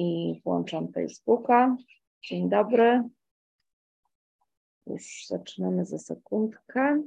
i włączam Facebooka. Dzień dobry. Już zaczynamy za sekundkę.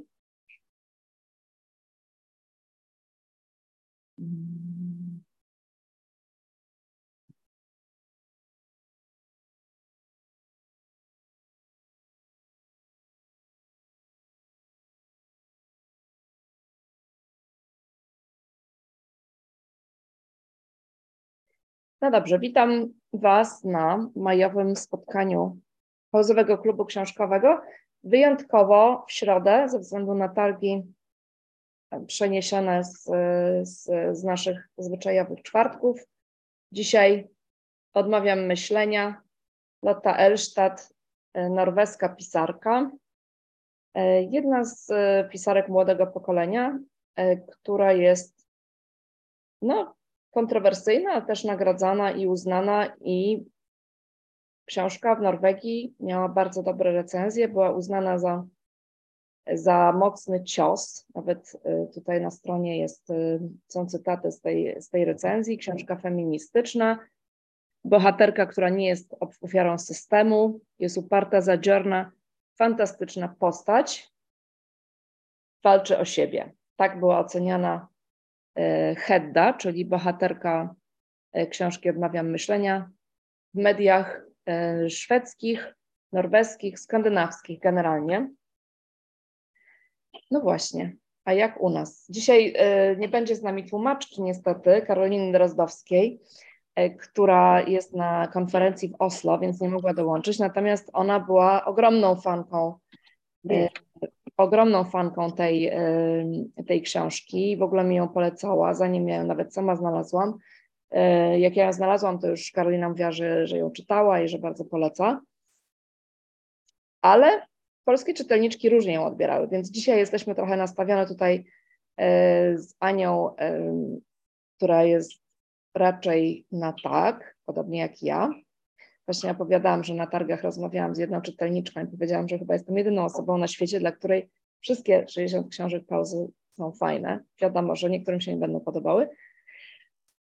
No dobrze, witam Was na majowym spotkaniu Pauzowego Klubu Książkowego. Wyjątkowo w środę, ze względu na targi przeniesione z, z, z naszych zwyczajowych czwartków. Dzisiaj odmawiam myślenia. Lotta Elstadt, norweska pisarka, jedna z pisarek młodego pokolenia, która jest no, kontrowersyjna, ale też nagradzana i uznana i książka w Norwegii miała bardzo dobre recenzje, była uznana za, za mocny cios. Nawet y, tutaj na stronie jest, y, są cytaty z tej, z tej recenzji. Książka feministyczna, bohaterka, która nie jest ofiarą systemu, jest uparta, zadziorna, fantastyczna postać, walczy o siebie. Tak była oceniana Hedda, czyli bohaterka e, książki Odmawiam Myślenia, w mediach e, szwedzkich, norweskich, skandynawskich generalnie. No właśnie, a jak u nas? Dzisiaj nie będzie z nami tłumaczki niestety, Karoliny Drozdowskiej, która jest na konferencji w Oslo, więc nie mogła dołączyć, natomiast ona była ogromną fanką ogromną fanką tej, tej książki, w ogóle mi ją polecała, zanim ją nawet sama znalazłam. E, jak ja ją znalazłam, to już Karolina mówiła, że, że ją czytała i że bardzo poleca. Ale polskie czytelniczki różnie ją odbierały, więc dzisiaj jesteśmy trochę nastawione tutaj e, z Anią, która jest raczej na tak, podobnie jak ja. Właśnie opowiadałam, że na targach rozmawiałam z jedną czytelniczką i powiedziałam, że chyba jestem jedyną osobą na świecie, dla której wszystkie 60 książek pauzy są fajne. Wiadomo, że niektórym się nie będą podobały.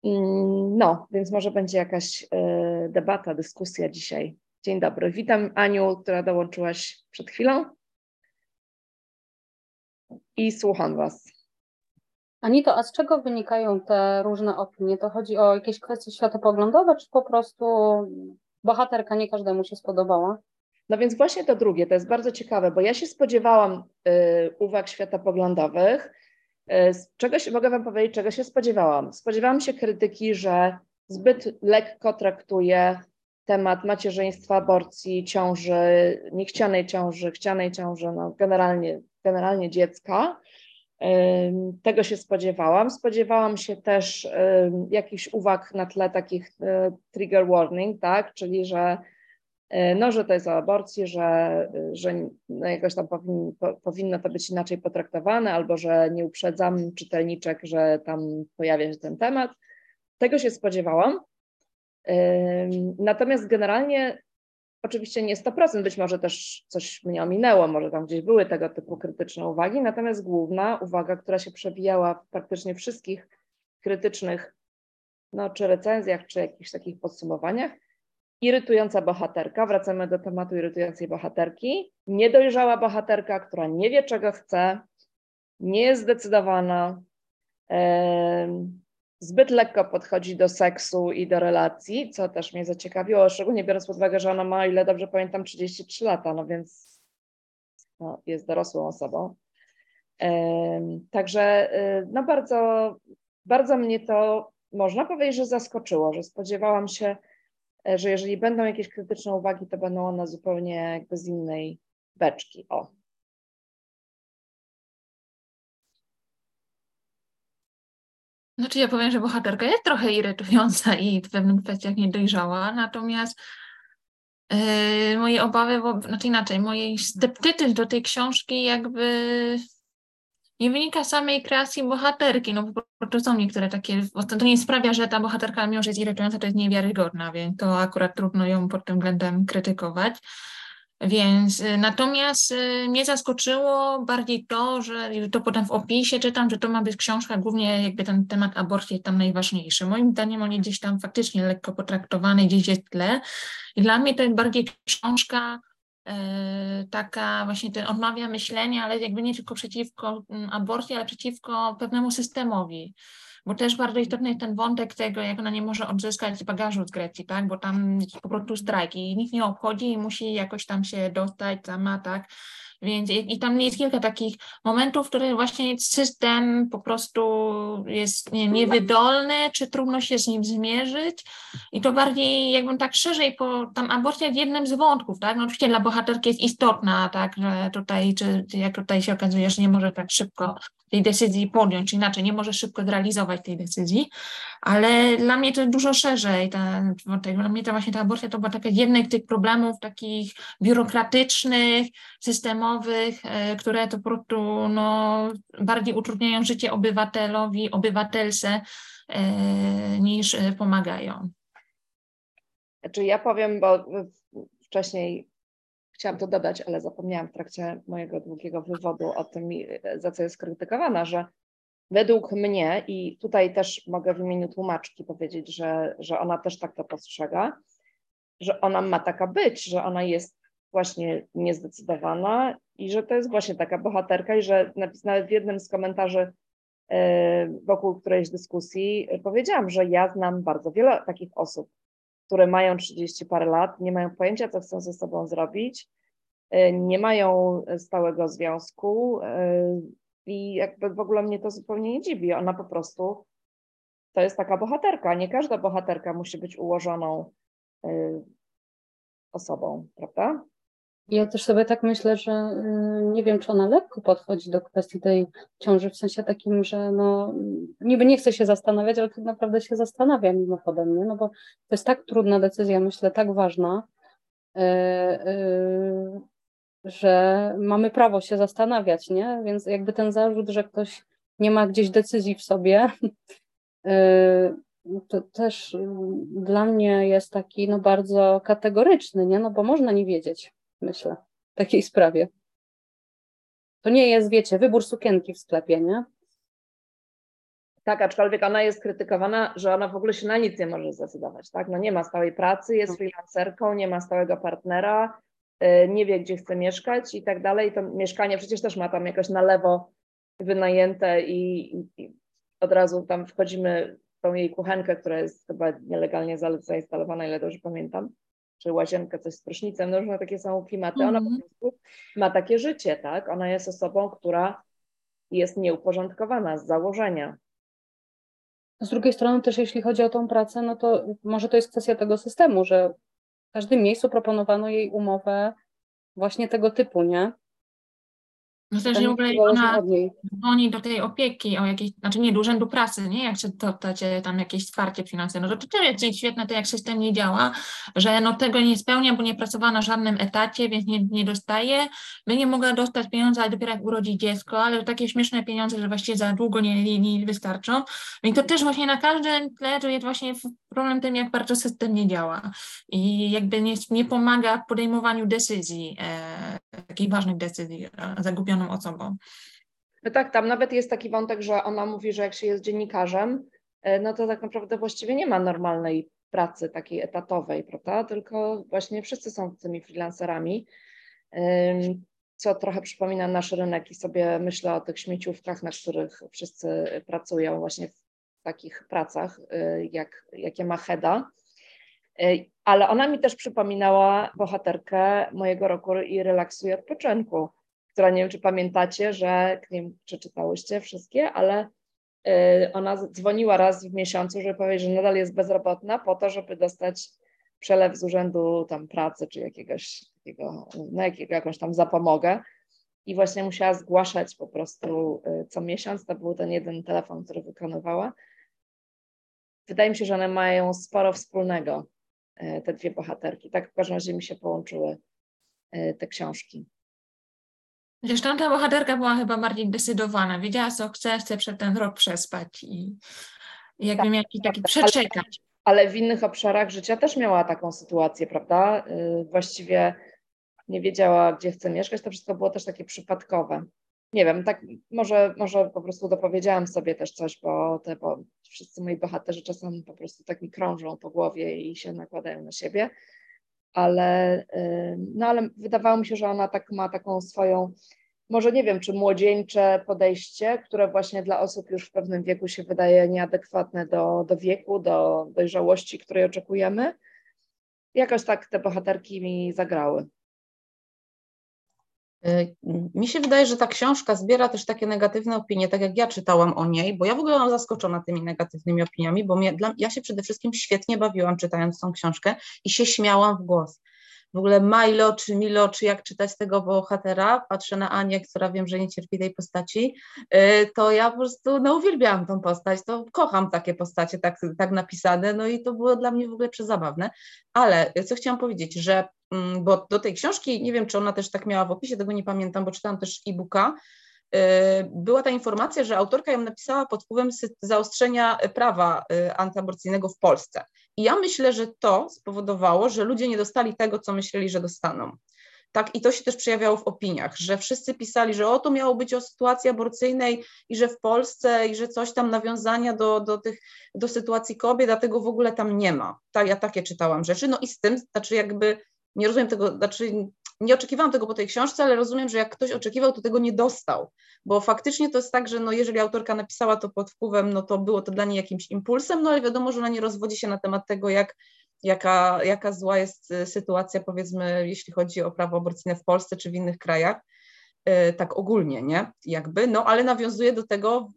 Mm, no, więc może będzie jakaś e, debata, dyskusja dzisiaj. Dzień dobry. Witam Aniu, która dołączyłaś przed chwilą. I słucham Was. Anito, a z czego wynikają te różne opinie? To chodzi o jakieś kwestie światopoglądowe, czy po prostu bohaterka nie każdemu się spodobała. No więc właśnie to drugie, to jest bardzo ciekawe, bo ja się spodziewałam y, uwag światopoglądowych. Y, czegoś, mogę Wam powiedzieć, czego się spodziewałam. Spodziewałam się krytyki, że zbyt lekko traktuje temat macierzyństwa, aborcji, ciąży, niechcianej ciąży, chcianej ciąży, no generalnie, generalnie dziecka. Tego się spodziewałam. Spodziewałam się też jakichś uwag na tle takich e, trigger warning, tak, czyli że e, no, że to jest o aborcji, że, że no jakoś tam powin, po, powinno to być inaczej potraktowane, albo że nie uprzedzam czytelniczek, że tam pojawia się ten temat. Tego się spodziewałam. Natomiast generalnie Oczywiście nie 100%, być może też coś mnie ominęło, może tam gdzieś były tego typu krytyczne uwagi, natomiast główna uwaga, która się przebijała w praktycznie wszystkich krytycznych, no czy recenzjach, czy jakichś takich podsumowaniach, irytująca bohaterka, wracamy do tematu irytującej bohaterki, niedojrzała bohaterka, która nie wie czego chce, nie jest zdecydowana, zbyt lekko podchodzi do seksu i do relacji, co też mnie zaciekawiło, szczególnie biorąc pod uwagę, że ona ma, ile dobrze pamiętam, 33 lata, no więc no, jest dorosłą osobą. Także y, no bardzo, bardzo mnie to, można powiedzieć, że zaskoczyło, że spodziewałam się, e, że jeżeli będą jakieś krytyczne uwagi, to będą one zupełnie jakby z innej beczki. O, Znaczy ja powiem, że bohaterka jest trochę irytująca i w pewnych kwestiach niedojrzała, natomiast yy, moje obawy, bo, znaczy inaczej, mój sceptycyzm do tej książki jakby nie wynika z samej kreacji bohaterki, no po prostu są niektóre takie, to nie sprawia, że ta bohaterka, mimo że jest irytująca, to jest niewiarygodna, więc to akurat trudno ją pod tym względem krytykować. Więc y, natomiast y, mnie zaskoczyło bardziej to, że to potem w opisie czytam, że to ma być książka, głównie jakby ten temat aborcji jest tam najważniejszy. Moim zdaniem on jest gdzieś tam faktycznie lekko potraktowany, gdzieś jest tle. I dla mnie to jest bardziej książka e, taka właśnie ten odmawia myślenia, ale jakby nie tylko przeciwko mm, aborcji, ale przeciwko pewnemu systemowi bo też bardzo istotny jest ten wątek tego, jak ona nie może odzyskać bagażu z Grecji, tak, bo tam jest po prostu strajk i nikt nie obchodzi i musi jakoś tam się dostać sama, tak, więc i, i tam jest kilka takich momentów, w których właśnie system po prostu jest nie, niewydolny, czy trudno się z nim zmierzyć. I to bardziej, jakbym tak szerzej, po, tam aborcja jest jednym z wątków, tak? No oczywiście dla bohaterki jest istotna, tak, że tutaj, czy jak tutaj się okazuje, że nie może tak szybko tej decyzji podjąć, inaczej, nie może szybko zrealizować tej decyzji, ale dla mnie to dużo szerzej, ta, dla mnie to właśnie ta aborcja to była taka jednych tych problemów takich biurokratycznych, systemowych, e, które to po prostu no, bardziej utrudniają życie obywatelowi, obywatelce e, niż e, pomagają. Znaczy ja powiem, bo wcześniej chciałam to dodać, ale zapomniałam w trakcie mojego długiego wywodu o tym, za co jest krytykowana, że według mnie, i tutaj też mogę w imieniu tłumaczki powiedzieć, że, że ona też tak to postrzega, że ona ma taka być, że ona jest właśnie niezdecydowana i że to jest właśnie taka bohaterka i że nawet w jednym z komentarzy e, wokół którejś dyskusji powiedziałam, że ja znam bardzo wiele takich osób, które mają 30 parę lat, nie mają pojęcia, co chcą ze sobą zrobić, e, nie mają stałego związku e, i jakby w ogóle mnie to zupełnie nie dziwi. Ona po prostu to jest taka bohaterka. Nie każda bohaterka musi być ułożoną e, osobą, prawda? Ja też sobie tak myślę, że y, nie wiem, czy ona lekko podchodzi do kwestii tej ciąży, w sensie takim, że no, niby nie chce się zastanawiać, ale tak naprawdę się zastanawia mimochodem, nie? no bo to jest tak trudna decyzja, myślę, tak ważna, yy, yy, że mamy prawo się zastanawiać, nie? Więc jakby ten zarzut, że ktoś nie ma gdzieś decyzji w sobie, yy, to też dla mnie jest taki no bardzo kategoryczny, nie? No bo można nie wiedzieć myślę, w takiej sprawie. To nie jest, wiecie, wybór sukienki w sklepie, nie? Tak, aczkolwiek ona jest krytykowana, że ona w ogóle się na nic nie może zdecydować, tak? No nie ma stałej pracy, jest mhm. freelancerką, nie ma stałego partnera, y, nie wie, gdzie chce mieszkać i tak dalej. To mieszkanie przecież też ma tam jakoś na lewo wynajęte i, i od razu tam wchodzimy w tą jej kuchenkę, która jest chyba nielegalnie zainstalowana, ile dobrze pamiętam czy łazienkę, coś z prysznicem, no różne takie są klimaty. Ona mm -hmm. po prostu ma takie życie, tak? Ona jest osobą, która jest nieuporządkowana z założenia. Z drugiej strony też jeśli chodzi o tą pracę, no to może to jest kwestia tego systemu, że w każdym miejscu proponowano jej umowę właśnie tego typu, nie? No też w ogóle ona dzwoni do tej opieki o jakiejś, znaczy nie do urzędu pracy, nie? Jak chce dać tam jakieś wsparcie finansowe. No to jest świetne to, jak system nie działa, że no tego nie spełnia, bo nie pracowała na żadnym etacie, więc nie, nie dostaje. Nie mogła dostać pieniądze, ale dopiero jak urodzi dziecko, ale takie śmieszne pieniądze, że właściwie za długo nie, nie wystarczą. I to też właśnie na każdym tle to jest właśnie problem tym, jak bardzo system nie działa i jakby nie, nie pomaga w podejmowaniu decyzji, e, takich ważnych decyzji e, zagubioną osobą. No tak, tam nawet jest taki wątek, że ona mówi, że jak się jest dziennikarzem, e, no to tak naprawdę właściwie nie ma normalnej pracy takiej etatowej, prawda? Tylko właśnie wszyscy są tymi freelancerami, co trochę przypomina nasz rynek i sobie myślę o tych śmieciówkach, na których wszyscy pracują właśnie w takich pracach, y, jak, jakie ma Heda. Y, ale ona mi też przypominała bohaterkę mojego roku i relaksu i odpoczynku, która nie wiem, czy pamiętacie, że nie wiem, czy czytałyście wszystkie, ale y, ona dzwoniła raz w miesiącu, żeby powiedzieć, że nadal jest bezrobotna po to, żeby dostać przelew z urzędu tam pracy czy jakiegoś takiego, no jakiego, jakąś tam zapomogę. I właśnie musiała zgłaszać po prostu co miesiąc, to był ten jeden telefon, który wykonywała. Wydaje mi się, że one mają sporo wspólnego, e, te dwie bohaterki. Tak w każdym razie mi się połączyły e, te książki. Zresztą ta bohaterka była chyba bardziej decydowana. Wiedziała, co chce, chce przed ten rok przespać i jakby tak, miał taki przeczekać. Ale, ale w innych obszarach życia też miała taką sytuację, prawda? E, właściwie nie wiedziała, gdzie chce mieszkać, to wszystko było też takie przypadkowe. Nie wiem, tak może, może po prostu dopowiedziałam sobie też coś, bo, te, bo wszyscy moi bohaterzy czasem po prostu tak mi krążą po głowie i się nakładają na siebie, ale, no ale wydawało mi się, że ona tak ma taką swoją, może nie wiem, czy młodzieńcze podejście, które właśnie dla osób już w pewnym wieku się wydaje nieadekwatne do, do wieku, do dojrzałości, której oczekujemy. Jakoś tak te bohaterki mi zagrały. Y, mi się wydaje, że ta książka zbiera też takie negatywne opinie, tak jak ja czytałam o niej, bo ja w ogóle mam zaskoczona tymi negatywnymi opiniami, bo mnie, dla, ja się przede wszystkim świetnie bawiłam czytając tą książkę i się śmiałam w głos. W ogóle Milo czy Milo, czy jak czytać tego bohatera, patrzę na Anię, która wiem, że nie cierpi tej postaci, y, to ja po prostu no, uwielbiałam tą postać, to kocham takie postacie tak, tak napisane, no i to było dla mnie w ogóle przezabawne. Ale co chciałam powiedzieć, że bo do tej książki, nie wiem czy ona też tak miała w opisie, tego nie pamiętam, bo czytałam też e-booka, y, była ta informacja, że autorka ją napisała pod wpływem zaostrzenia prawa y, antyaborcyjnego w Polsce. I ja myślę, że to spowodowało, że ludzie nie dostali tego, co myśleli, że dostaną. Tak, i to się też przejawiało w opiniach, że wszyscy pisali, że o to miało być o sytuacji aborcyjnej i że w Polsce i że coś tam nawiązania do, do, tych, do sytuacji kobiet, a tego w ogóle tam nie ma. Tak, ja takie czytałam rzeczy. No i z tym, znaczy jakby nie rozumiem tego, znaczy nie oczekiwałam tego po tej książce, ale rozumiem, że jak ktoś oczekiwał, to tego nie dostał, bo faktycznie to jest tak, że no jeżeli autorka napisała to pod wpływem, no to było to dla niej jakimś impulsem, no ale wiadomo, że ona nie rozwodzi się na temat tego, jak, jaka, jaka zła jest y, sytuacja, powiedzmy, jeśli chodzi o prawo aborcyjne w Polsce czy w innych krajach, y, tak ogólnie, nie, jakby, no ale nawiązuje do tego,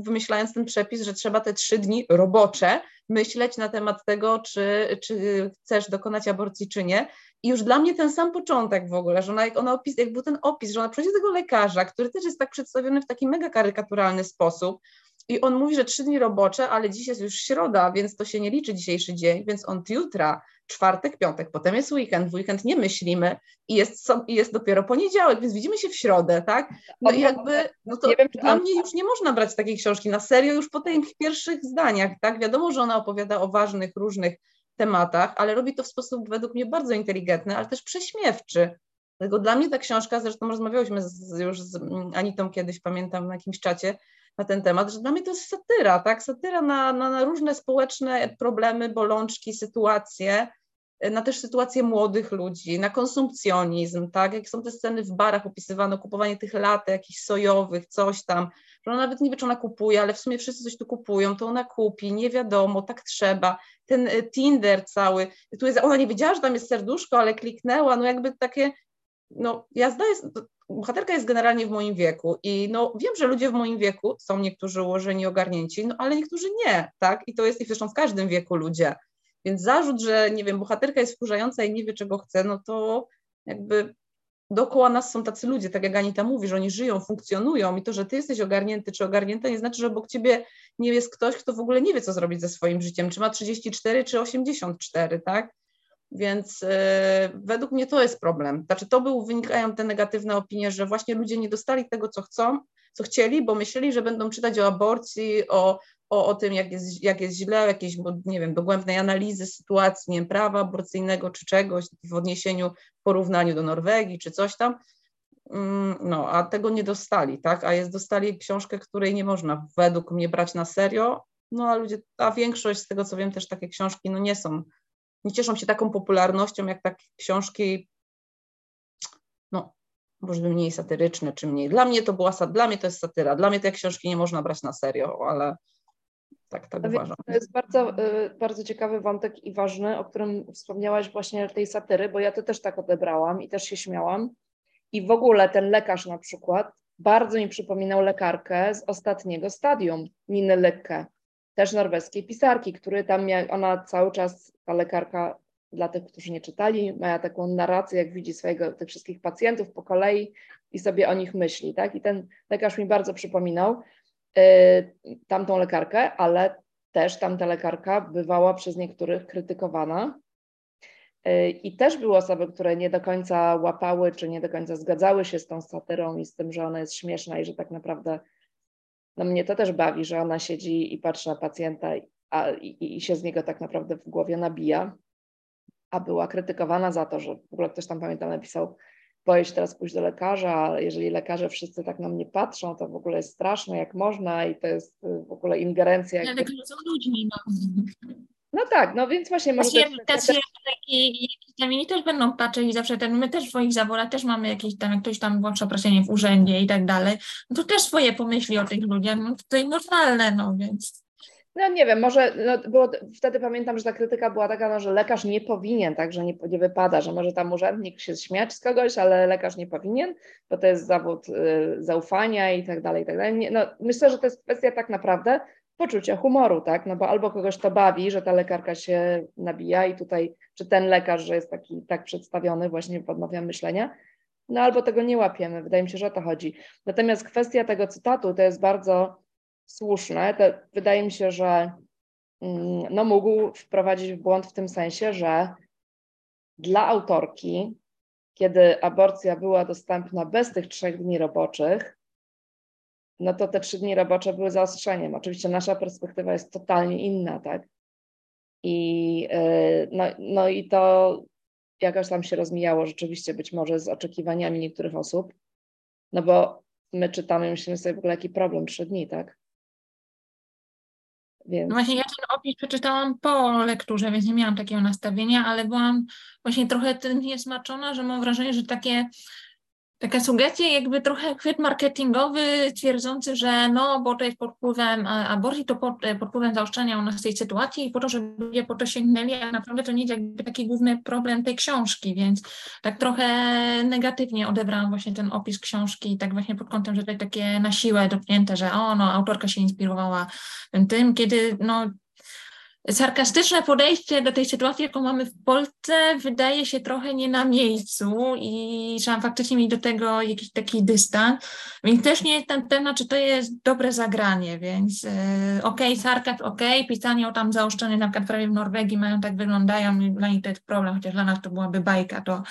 wymyślając ten przepis, że trzeba te trzy dni robocze myśleć na temat tego, czy, czy chcesz dokonać aborcji, czy nie. I już dla mnie ten sam początek w ogóle, że ona, jak ona opis, jak był ten opis, że ona przychodzi do tego lekarza, który też jest tak przedstawiony w taki mega karykaturalny sposób, i on mówi, że trzy dni robocze, ale dziś jest już środa, więc to się nie liczy dzisiejszy dzień, więc on jutra, czwartek, piątek, potem jest weekend, w weekend nie myślimy i jest, i jest dopiero poniedziałek, więc widzimy się w środę, tak? No i jakby, no to wiem, dla mnie już nie można brać takiej książki na serio już po tych pierwszych zdaniach, tak? Wiadomo, że ona opowiada o ważnych, różnych tematach, ale robi to w sposób według mnie bardzo inteligentny, ale też prześmiewczy. Dlatego dla mnie ta książka, zresztą rozmawiałyśmy z, już z Anitą kiedyś, pamiętam, na jakimś czacie na ten temat, że dla mnie to jest satyra, tak? Satyra na, na, na różne społeczne problemy, bolączki, sytuacje, na też sytuację młodych ludzi, na konsumpcjonizm, tak? Jak są te sceny w barach opisywane, kupowanie tych lat jakichś sojowych, coś tam, że ona nawet nie wie, czy ona kupuje, ale w sumie wszyscy coś tu kupują, to ona kupi, nie wiadomo, tak trzeba. Ten e, Tinder cały, tu jest, ona nie wiedziała, że tam jest serduszko, ale kliknęła, no jakby takie, no jazda jest, bohaterka jest generalnie w moim wieku i no wiem, że ludzie w moim wieku są niektórzy ułożeni, ogarnięci, no ale niektórzy nie, tak? I to jest i zresztą w każdym wieku ludzie. Więc zarzut, że nie wiem, bohaterka jest wkurzająca i nie wie, czego chce, no to jakby dookoła nas są tacy ludzie, tak jak Anita mówi, że oni żyją, funkcjonują i to, że ty jesteś ogarnięty czy ogarnięta nie znaczy, że obok ciebie nie jest ktoś, kto w ogóle nie wie, co zrobić ze swoim życiem, czy ma 34 czy 84, tak? Więc yy, według mnie to jest problem. Znaczy to był, wynikają te negatywne opinie, że właśnie ludzie nie dostali tego, co chcą, co chcieli, bo myśleli, że będą czytać o aborcji, o, o, o tym, jak jest, jak jest źle, jakiejś, nie wiem, dogłębnej analizy sytuacji, nie wiem, prawa aborcyjnego czy czegoś w odniesieniu, w porównaniu do Norwegii czy coś tam, mm, no, a tego nie dostali, tak, a jest, dostali książkę, której nie można według mnie brać na serio, no a ludzie, a większość z tego, co wiem, też takie książki, no nie są, nie cieszą się taką popularnością, jak takie książki, no, może mniej satyryczne, czy mniej. Dla mnie to była, dla mnie to jest satyra, dla mnie te książki nie można brać na serio, ale tak, tak uważam. To jest bardzo, y, bardzo ciekawy wątek i ważny, o którym wspomniałaś właśnie tej satyry, bo ja to też tak odebrałam i też się śmiałam. I w ogóle ten lekarz na przykład bardzo mi przypominał lekarkę z ostatniego stadium, Niny Lekkę, też norweskiej pisarki, który tam miał, ona cały czas, ta lekarka, dla tych, którzy nie czytali, ma taką narrację, jak widzi swojego, tych wszystkich pacjentów po kolei i sobie o nich myśli, tak? I ten lekarz mi bardzo przypominał. Y, tamtą lekarkę, ale też tamta lekarka bywała przez niektórych krytykowana. Y, I też były osoby, które nie do końca łapały, czy nie do końca zgadzały się z tą satyrą i z tym, że ona jest śmieszna i że tak naprawdę no mnie to też bawi, że ona siedzi i patrzy na pacjenta a, i, i się z niego tak naprawdę w głowie nabija. a była krytykowana za to, że w ogóle ktoś tam pamiętam napisał, boję się teraz pójść do lekarza, ale jeżeli lekarze wszyscy tak na mnie patrzą, to w ogóle jest straszne, jak można i to jest y, w ogóle ingerencja. Ale lekarze są ludźmi, no. No tak, no więc właśnie może... Też, też, i, i też będą patrzeć i zawsze ten, my też w swoich zawodach też mamy jakieś tam, jak ktoś tam było przeproszenie w urzędzie i tak dalej, no to też swoje pomyśli o tych ludziach, no jest normalne, no więc... No nie wiem, może no, było, wtedy pamiętam, że ta krytyka była taka, no, że lekarz nie powinien, tak, że nie, nie wypada, że może tam urzędnik się śmiać z kogoś, ale lekarz nie powinien, bo to jest zawód y, zaufania i tak dalej, i tak dalej. Nie, no, myślę, że to jest kwestia tak naprawdę poczucia humoru, tak, no bo albo kogoś to bawi, że ta lekarka się nabija i tutaj, czy ten lekarz, że jest taki tak przedstawiony, właśnie podmawiam myślenia, no albo tego nie łapiemy, wydaje mi się, że o to chodzi. Natomiast kwestia tego cytatu to jest bardzo słuszne. To wydaje mi się, że mm, no, mógł wprowadzić w błąd w tym sensie, że dla autorki, kiedy aborcja była dostępna bez tych trzech dni roboczych, no to te trzy dni robocze były zaostrzeniem. Oczywiście nasza perspektywa jest totalnie inna, tak? I, y, no, no i to jakoś tam się rozmijało rzeczywiście być może z oczekiwaniami niektórych osób, no bo my czytamy myślimy sobie w ogóle jaki problem, trzy dni, tak? Więc... No właśnie ja ten opis przeczytałam po lekturze, więc nie miałam takiego nastawienia, ale byłam właśnie trochę tym niesmaczona, że mam wrażenie, że takie taka sugestia, jakby trochę chwyt marketingowy twierdzący, że no, bo to jest pod wpływem aborcji, to pod, pod wpływem zaostrzenia u nas tej sytuacji i po to, żeby ludzie po to sięgnęli, a naprawdę to nie jest jakby taki główny problem tej książki, więc tak trochę negatywnie odebrałam właśnie ten opis książki, tak właśnie pod kątem, że to takie na siłę dotknięte, że o, no, autorka się inspirowała tym, kiedy no, sarkastyczne podejście do tej sytuacji, jaką mamy w Polsce, wydaje się trochę nie na miejscu i trzeba faktycznie mieć do tego jakiś taki dystans, więc też nie jestem pewna, czy to jest dobre zagranie, więc yy, okej, okay, sarkazm, okej, okay, pisanie o tam zaoszczeniu, na przykład prawie w Norwegii mają tak wyglądają dla nich to jest problem, chociaż dla nas to byłaby bajka, to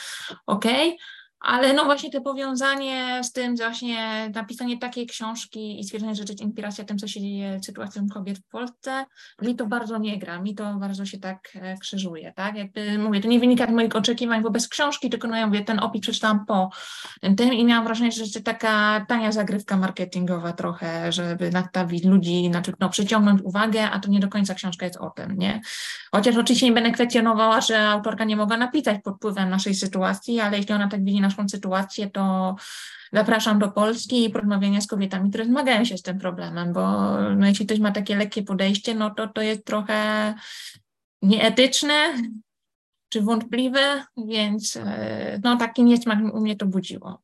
okej, okay. Ale no właśnie to powiązanie z tym, właśnie napisanie takiej książki i stwierdzenie, że inspiracja tym, co się dzieje z sytuacją kobiet w Polsce, mi to bardzo nie gra, mi to bardzo się tak e, krzyżuje, tak? Jakby mówię, to nie wynika z moich oczekiwań wobec książki, tylko no ja mówię, ten opis przeczytałam po tym i miałam wrażenie, że to taka tania zagrywka marketingowa trochę, żeby nastawić ludzi, znaczy no przyciągnąć uwagę, a to nie do końca książka jest o tym, nie? Chociaż oczywiście nie będę kwestionowała, że autorka nie mogła napisać pod wpływem naszej sytuacji, ale jeśli ona tak widzi naszą sytuację, to zapraszam do Polski i porozmawiania z kobietami, które zmagają się z tym problemem, bo no, jeśli ktoś ma takie lekkie podejście, no to to jest trochę nieetyczne czy wątpliwe, więc e, no taki niesmak u mnie to budziło.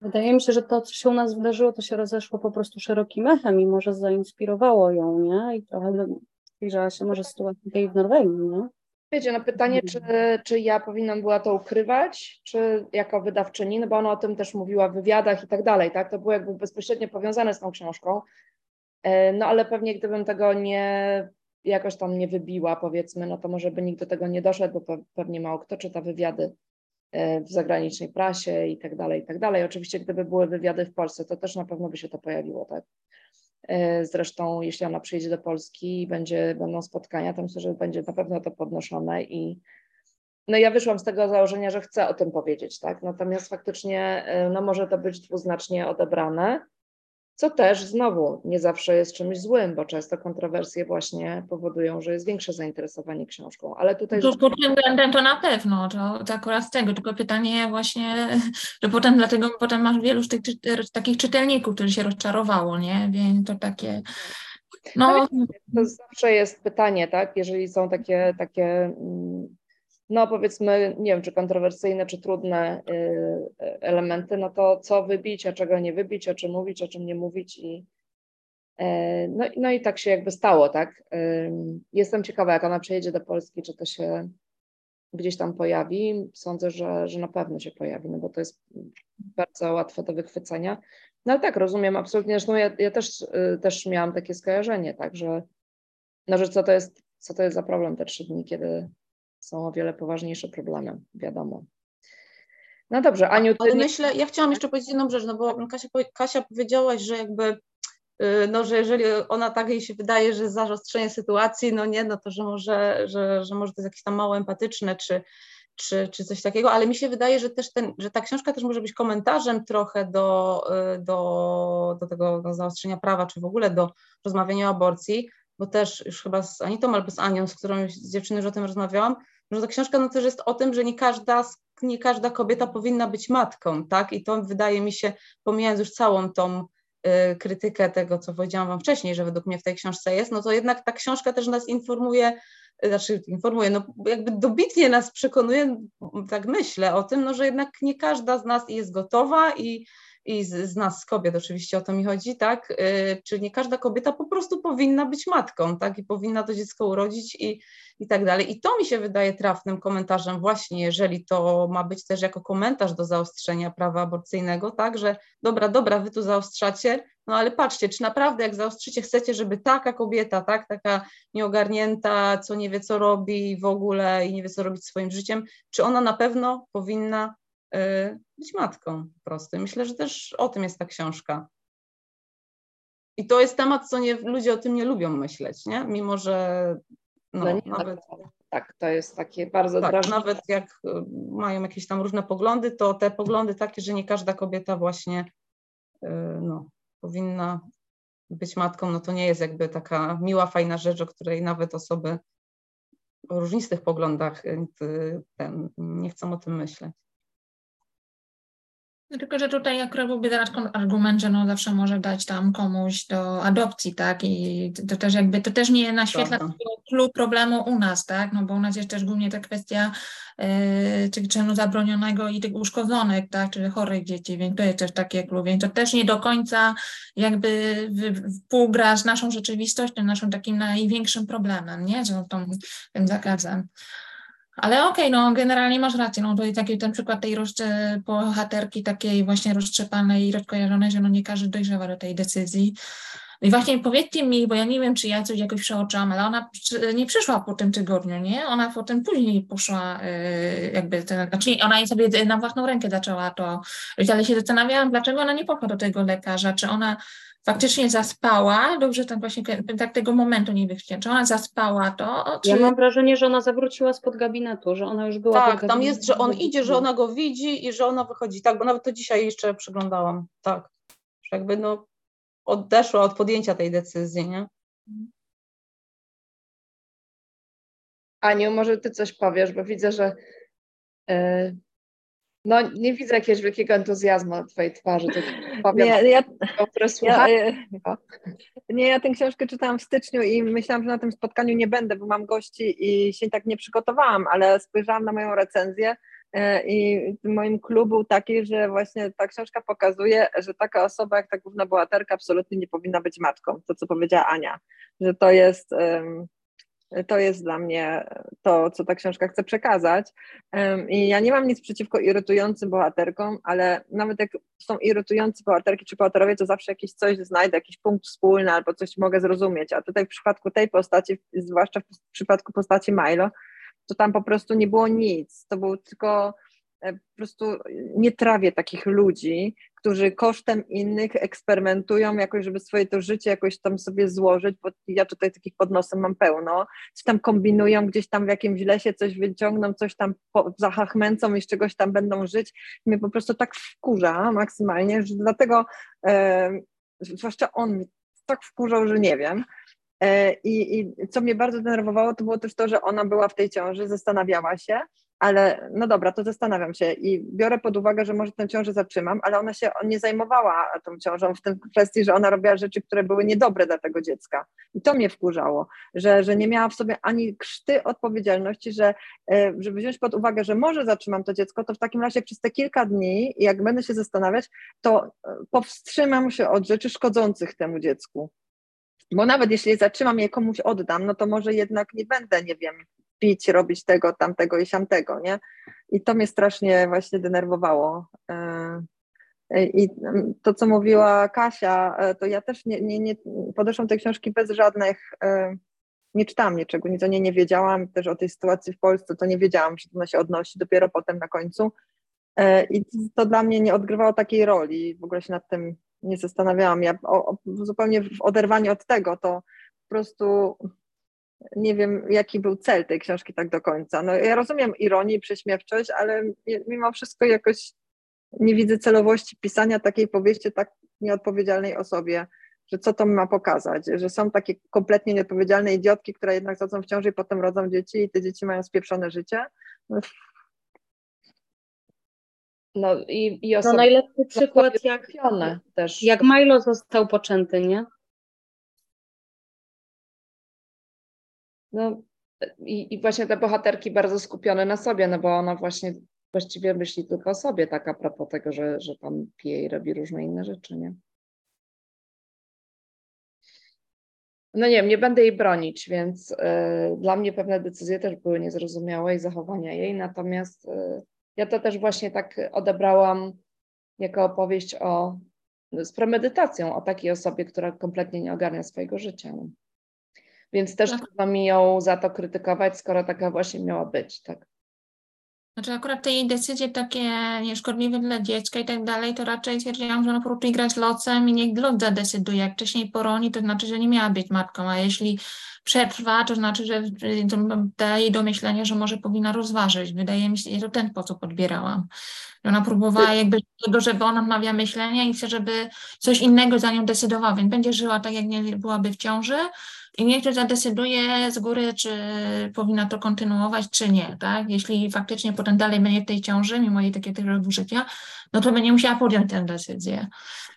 Wydaje mi się, że to, co się u nas wydarzyło, to się rozeszło po prostu szerokim echem i może zainspirowało ją, nie? I trochę zbliżała się może sytuacja tej w Norwegii, nie? Wiecie, na pytanie, czy, czy ja powinnam była to ukrywać, czy jako wydawczyni, no bo ona o tym też mówiła w wywiadach i tak dalej, tak? To było jakby bezpośrednio powiązane z tą książką. E, no ale pewnie gdybym tego nie jakoś tam nie wybiła, powiedzmy, no to może by nikt do tego nie doszedł, bo pewnie mało kto czyta wywiady e, w zagranicznej prasie i tak dalej, i tak dalej. Oczywiście, gdyby były wywiady w Polsce, to też na pewno by się to pojawiło, tak? E, zresztą, jeśli ona przyjedzie do Polski i będzie, będą spotkania, to myślę, że będzie na pewno to podnoszone i no ja wyszłam z tego założenia, że chcę o tym powiedzieć, tak? Natomiast faktycznie e, no może to być dwuznacznie odebrane co też znowu nie zawsze jest czymś złym, bo często kontrowersje właśnie powodują, że jest większe zainteresowanie książką. Ale tutaj. To, pod tym względem to na pewno, to, to akurat z tego, tylko pytanie właśnie, że potem dlatego potem masz wielu z tych, takich czytelników, którzy się rozczarowało, nie? Więc to takie. No, no to zawsze jest pytanie, tak? Jeżeli są takie, takie mm, no powiedzmy, nie wiem, czy kontrowersyjne, czy trudne y, elementy, no to co wybić, a czego nie wybić, o czym mówić, o czym nie mówić i e, no, no i tak się jakby stało, tak. Jestem ciekawa, jak ona przyjedzie do Polski, czy to się gdzieś tam pojawi. Sądzę, że, że na pewno się pojawi, no bo to jest bardzo łatwe do wychwycenia. No ale tak, rozumiem absolutnie, zresztą ja, ja też, y, też miałam takie skojarzenie, tak, że, no, że co to jest, co to jest za problem te trzy dni, kiedy są o wiele poważniejsze problemy, wiadomo. No dobrze, Aniu, ty... Ale myślę, ja chciałam jeszcze powiedzieć jedną rzecz, no bo Kasia, Kasia powiedziałaś, że jakby y, no, że jeżeli ona tak jej się wydaje, że zaostrzenie sytuacji, no nie, no to że może, że, że może to jest jakieś tam mało empatyczne, czy, czy, czy coś takiego, ale mi się wydaje, że też ten, że ta książka też może być komentarzem trochę do, y, do, do tego do zaostrzenia prawa, czy w ogóle do rozmawiania o aborcji, bo też już chyba z Anitą albo z Anią, z którą z dziewczyną już o tym rozmawiałam, że ta książka no też jest o tym, że nie każda, nie każda kobieta powinna być matką, tak? I to wydaje mi się, pomijając już całą tą y, krytykę tego, co powiedziałam Wam wcześniej, że według mnie w tej książce jest, no to jednak ta książka też nas informuje, y, znaczy informuje, no jakby dobitnie nas przekonuje, tak myślę o tym, no że jednak nie każda z nas jest gotowa i i z, z, nas, z kobiet oczywiście o to mi chodzi, tak? Yy, czyli nie każda kobieta po prostu powinna być matką, tak? I powinna to dziecko urodzić i, i tak dalej. I to mi się wydaje trafnym komentarzem właśnie, jeżeli to ma być też jako komentarz do zaostrzenia prawa aborcyjnego, tak? Że dobra, dobra, wy tu zaostrzacie, no ale patrzcie, czy naprawdę jak zaostrzycie chcecie, żeby taka kobieta, tak? Taka nieogarnięta, co nie wie co robi w ogóle i nie wie co robić swoim życiem, czy ona na pewno powinna być matką po prostu. Myślę, że też o tym jest ta książka. I to jest temat, co nie, ludzie o tym nie lubią myśleć, nie? Mimo, że no, no nie, nawet... Tak, to jest takie bardzo tak, drażliwe. Nawet jak y, mają jakieś tam różne poglądy, to te poglądy takie, że nie każda kobieta właśnie y, no, powinna być matką, no to nie jest jakby taka miła, fajna rzecz, o której nawet osoby o różnistych poglądach ten, nie chcą o tym myśleć. Tylko, że tutaj akurat byłby teraz argument, że no zawsze może dać tam komuś do adopcji, tak? I to też jakby, to też nie naświetla klucz problemu u nas, tak? No bo u nas jest też głównie ta kwestia yy, czynu zabronionego i tych uszkodzonych, tak? Czyli chorych dzieci, więc to jest też takie klucz, więc to też nie do końca jakby współgra z naszą rzeczywistością, naszym takim największym problemem, nie? Z tą, tym zakazem. Ale okej, okay, no generalnie masz rację, no jest taki ten przykład tej rozcze, bohaterki takiej właśnie roztrzepanej i rozkojarzonej, że no nie każdy dojrzewa do tej decyzji. I właśnie powiedzcie mi, bo ja nie wiem, czy ja coś jakoś przeoczyłam, ale ona nie przyszła po tym tygodniu, nie? Ona potem później poszła y, jakby, ten, znaczy ona sobie na własną rękę zaczęła to, ale się zastanawiałam, dlaczego ona nie poszła do tego lekarza, czy ona faktycznie zaspała, dobrze tak właśnie tak tego momentu nie wychciałem, czy ona zaspała to? Czy... Ja mam wrażenie, że ona zawróciła spod gabinetu, że ona już była Tak, tam jest, że on idzie, że ona go widzi i że ona wychodzi, tak, bo nawet to dzisiaj jeszcze przeglądałam, tak, że jakby no odeszła od podjęcia tej decyzji, nie? Aniu, może ty coś powiesz, bo widzę, że yy, no, nie widzę jakiegoś wielkiego entuzjazmu na twojej twarzy. To nie, ja, ja, ja, nie, ja tę książkę czytałam w styczniu i myślałam, że na tym spotkaniu nie będę, bo mam gości i się tak nie przygotowałam, ale spojrzałam na moją recenzję e, i moim klubu był taki, że właśnie ta książka pokazuje, że taka osoba jak ta główna bohaterka absolutnie nie powinna być matką, to co powiedziała Ania, że to jest... Um, to jest dla mnie to, co ta książka chce przekazać. I ja nie mam nic przeciwko irytującym bohaterkom, ale nawet jak są irytujący bohaterki czy bohaterowie, to zawsze jakieś coś znajdę, jakiś punkt wspólny albo coś mogę zrozumieć. A tutaj w przypadku tej postaci, zwłaszcza w przypadku postaci Milo, to tam po prostu nie było nic. To był tylko e, po prostu nie trawię takich ludzi, którzy kosztem innych eksperymentują jakoś, żeby swoje to życie jakoś tam sobie złożyć, bo ja tutaj takich pod nosem mam pełno, coś tam kombinują, gdzieś tam w jakimś lesie coś wyciągną, coś tam po, zachachmęcą i z czegoś tam będą żyć. Mnie po prostu tak wkurza maksymalnie, że dlatego, e, zwłaszcza on mnie tak wkurzał, że nie wiem. E, I, I co mnie bardzo denerwowało, to było też to, że ona była w tej ciąży, zastanawiała się, ale no dobra, to zastanawiam się i biorę pod uwagę, że może tę ciążę zatrzymam, ale ona się nie zajmowała tą ciążą w tym kwestii, że ona robiła rzeczy, które były niedobre dla tego dziecka. I to mnie wkurzało, że, że nie miała w sobie ani krzty odpowiedzialności, że e, żeby wziąć pod uwagę, że może zatrzymam to dziecko, to w takim razie przez te kilka dni, jak będę się zastanawiać, to e, powstrzymam się od rzeczy szkodzących temu dziecku. Bo nawet jeśli zatrzymam je komuś oddam, no to może jednak nie będę, nie wiem, pić, robić tego, tamtego i siamtego, nie? I to mnie strasznie właśnie denerwowało. E, I to, co mówiła Kasia, e, to ja też nie, nie, nie podeszłam tej książki bez żadnych, e, nie czytałam niczego, nic o niej nie wiedziałam, też o tej sytuacji w Polsce, to nie wiedziałam, że ona się odnosi, dopiero potem na końcu. I to dla mnie nie odgrywało takiej roli, w ogóle się nad tym nie zastanawiałam. Ja o, o, zupełnie w oderwaniu od tego, to po prostu nie wiem, jaki był cel tej książki tak do końca. No, ja rozumiem ironię i prześmiewczość, ale mimo wszystko jakoś nie widzę celowości pisania takiej powieści tak nieodpowiedzialnej osobie, że co to ma pokazać, że są takie kompletnie nieodpowiedzialne idiotki, które jednak chodzą w ciąży i potem rodzą dzieci i te dzieci mają spieprzone życie. No i, i osoby, no najlepszy przykład jak, też. jak Milo został poczęty, nie? No i, i właśnie te bohaterki bardzo skupione na sobie, no bo ona właśnie właściwie myśli tylko o sobie, tak a propos tego, że, że tam pije i robi różne inne rzeczy, nie? No nie wiem, nie będę jej bronić, więc y, dla mnie pewne decyzje też były niezrozumiałe i zachowania jej, natomiast y, ja to też właśnie tak odebrałam jako opowieść o, z premedytacją o takiej osobie, która kompletnie nie ogarnia swojego życia. No. Więc też tak. trudno mi ją za to krytykować, skoro taka właśnie miała być, tak. Znaczy akurat te jej decyzje takie nieszkodliwe dla dziecka i tak dalej, to raczej stwierdziłam, że ona po prostu grać locem i niech lot zadecyduje. Jak wcześniej poroni, to znaczy, że nie miała być matką, a jeśli przetrwa, to znaczy, że to daje jej do myślenia, że może powinna rozważyć. Wydaje mi się, że to ten sposób odbierałam. Ona próbowała jakby tego, żeby ona odmawia myślenia i chce, żeby coś innego za nią decydował, więc będzie żyła tak, jak nie byłaby w ciąży, i niech zadecyduje z góry, czy powinna to kontynuować, czy nie, tak? Jeśli faktycznie potem dalej będzie w tej ciąży, mimo jej takiego życia, no to będzie musiała podjąć tę decyzję.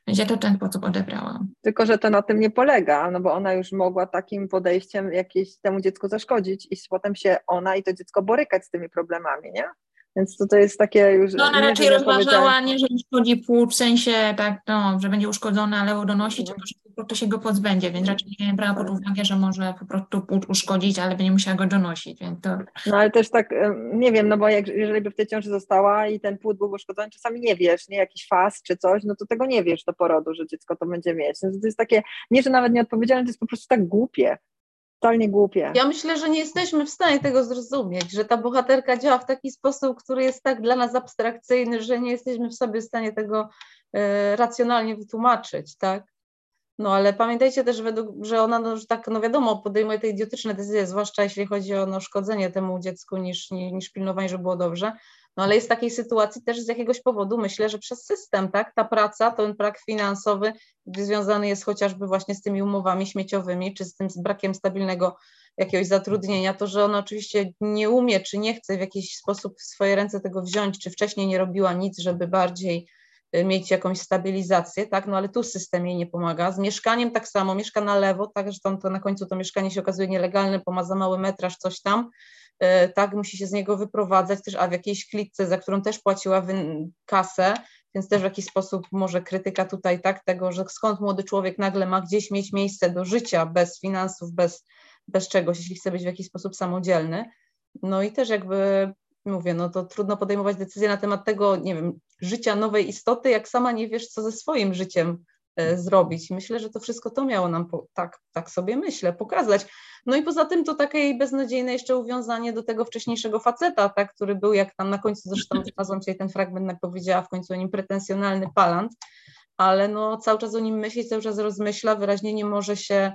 Więc ja to w ten sposób odebrałam. Tylko, że to na tym nie polega, no bo ona już mogła takim podejściem jakieś temu dziecku zaszkodzić i potem się ona i to dziecko borykać z tymi problemami, nie? Więc to, to jest takie już. No ona raczej rozważała nie, że uszkodzi płód, w sensie tak, no, że będzie uszkodzony, ale donosić, tylko że po prostu się go pozbędzie, więc raczej nie brała pod uwagę, że może po prostu płód uszkodzić, ale będzie musiała go donosić, więc to... No ale też tak, nie wiem, no bo jak, jeżeli by w tej ciąży została i ten płód był uszkodzony, czasami nie wiesz, nie, jakiś faz czy coś, no to tego nie wiesz do porodu, że dziecko to będzie mieć. No to jest takie, nie, że nawet nieodpowiedzialne, to jest po prostu tak głupie totalnie głupie. Ja myślę, że nie jesteśmy w stanie tego zrozumieć, że ta bohaterka działa w taki sposób, który jest tak dla nas abstrakcyjny, że nie jesteśmy w sobie w stanie tego e, racjonalnie wytłumaczyć, tak? No ale pamiętajcie też, według, że ona, no, że tak, no wiadomo, podejmuje te idiotyczne decyzje, zwłaszcza jeśli chodzi o no, szkodzenie temu dziecku niż, niż pilnowanie, żeby było dobrze. No ale jest w takiej sytuacji też z jakiegoś powodu, myślę, że przez system, tak? Ta praca, ten brak finansowy związany jest chociażby właśnie z tymi umowami śmieciowymi, czy z tym brakiem stabilnego jakiegoś zatrudnienia, to, że ona oczywiście nie umie, czy nie chce w jakiś sposób w swoje ręce tego wziąć, czy wcześniej nie robiła nic, żeby bardziej y, mieć jakąś stabilizację, tak, no ale tu system jej nie pomaga. Z mieszkaniem tak samo, mieszka na lewo, tak, że tam to na końcu to mieszkanie się okazuje nielegalne, bo ma za mały metraż, coś tam, tak, musi się z niego wyprowadzać też, a w jakiejś klitce, za którą też płaciła kasę, więc też w jakiś sposób może krytyka tutaj tak tego, że skąd młody człowiek nagle ma gdzieś mieć miejsce do życia bez finansów, bez, bez czegoś, jeśli chce być w jakiś sposób samodzielny. No i też jakby mówię, no to trudno podejmować decyzje na temat tego, nie wiem, życia nowej istoty, jak sama nie wiesz, co ze swoim życiem zrobić. Myślę, że to wszystko to miało nam, po, tak, tak sobie myślę, pokazać. No i poza tym to takie beznadziejne jeszcze uwiązanie do tego wcześniejszego faceta, tak, który był jak tam na końcu, zresztą znalazłam dzisiaj ten fragment, jak powiedziała w końcu o nim pretensjonalny palant, ale no cały czas o nim myśli, cały czas rozmyśla, wyraźnie nie może się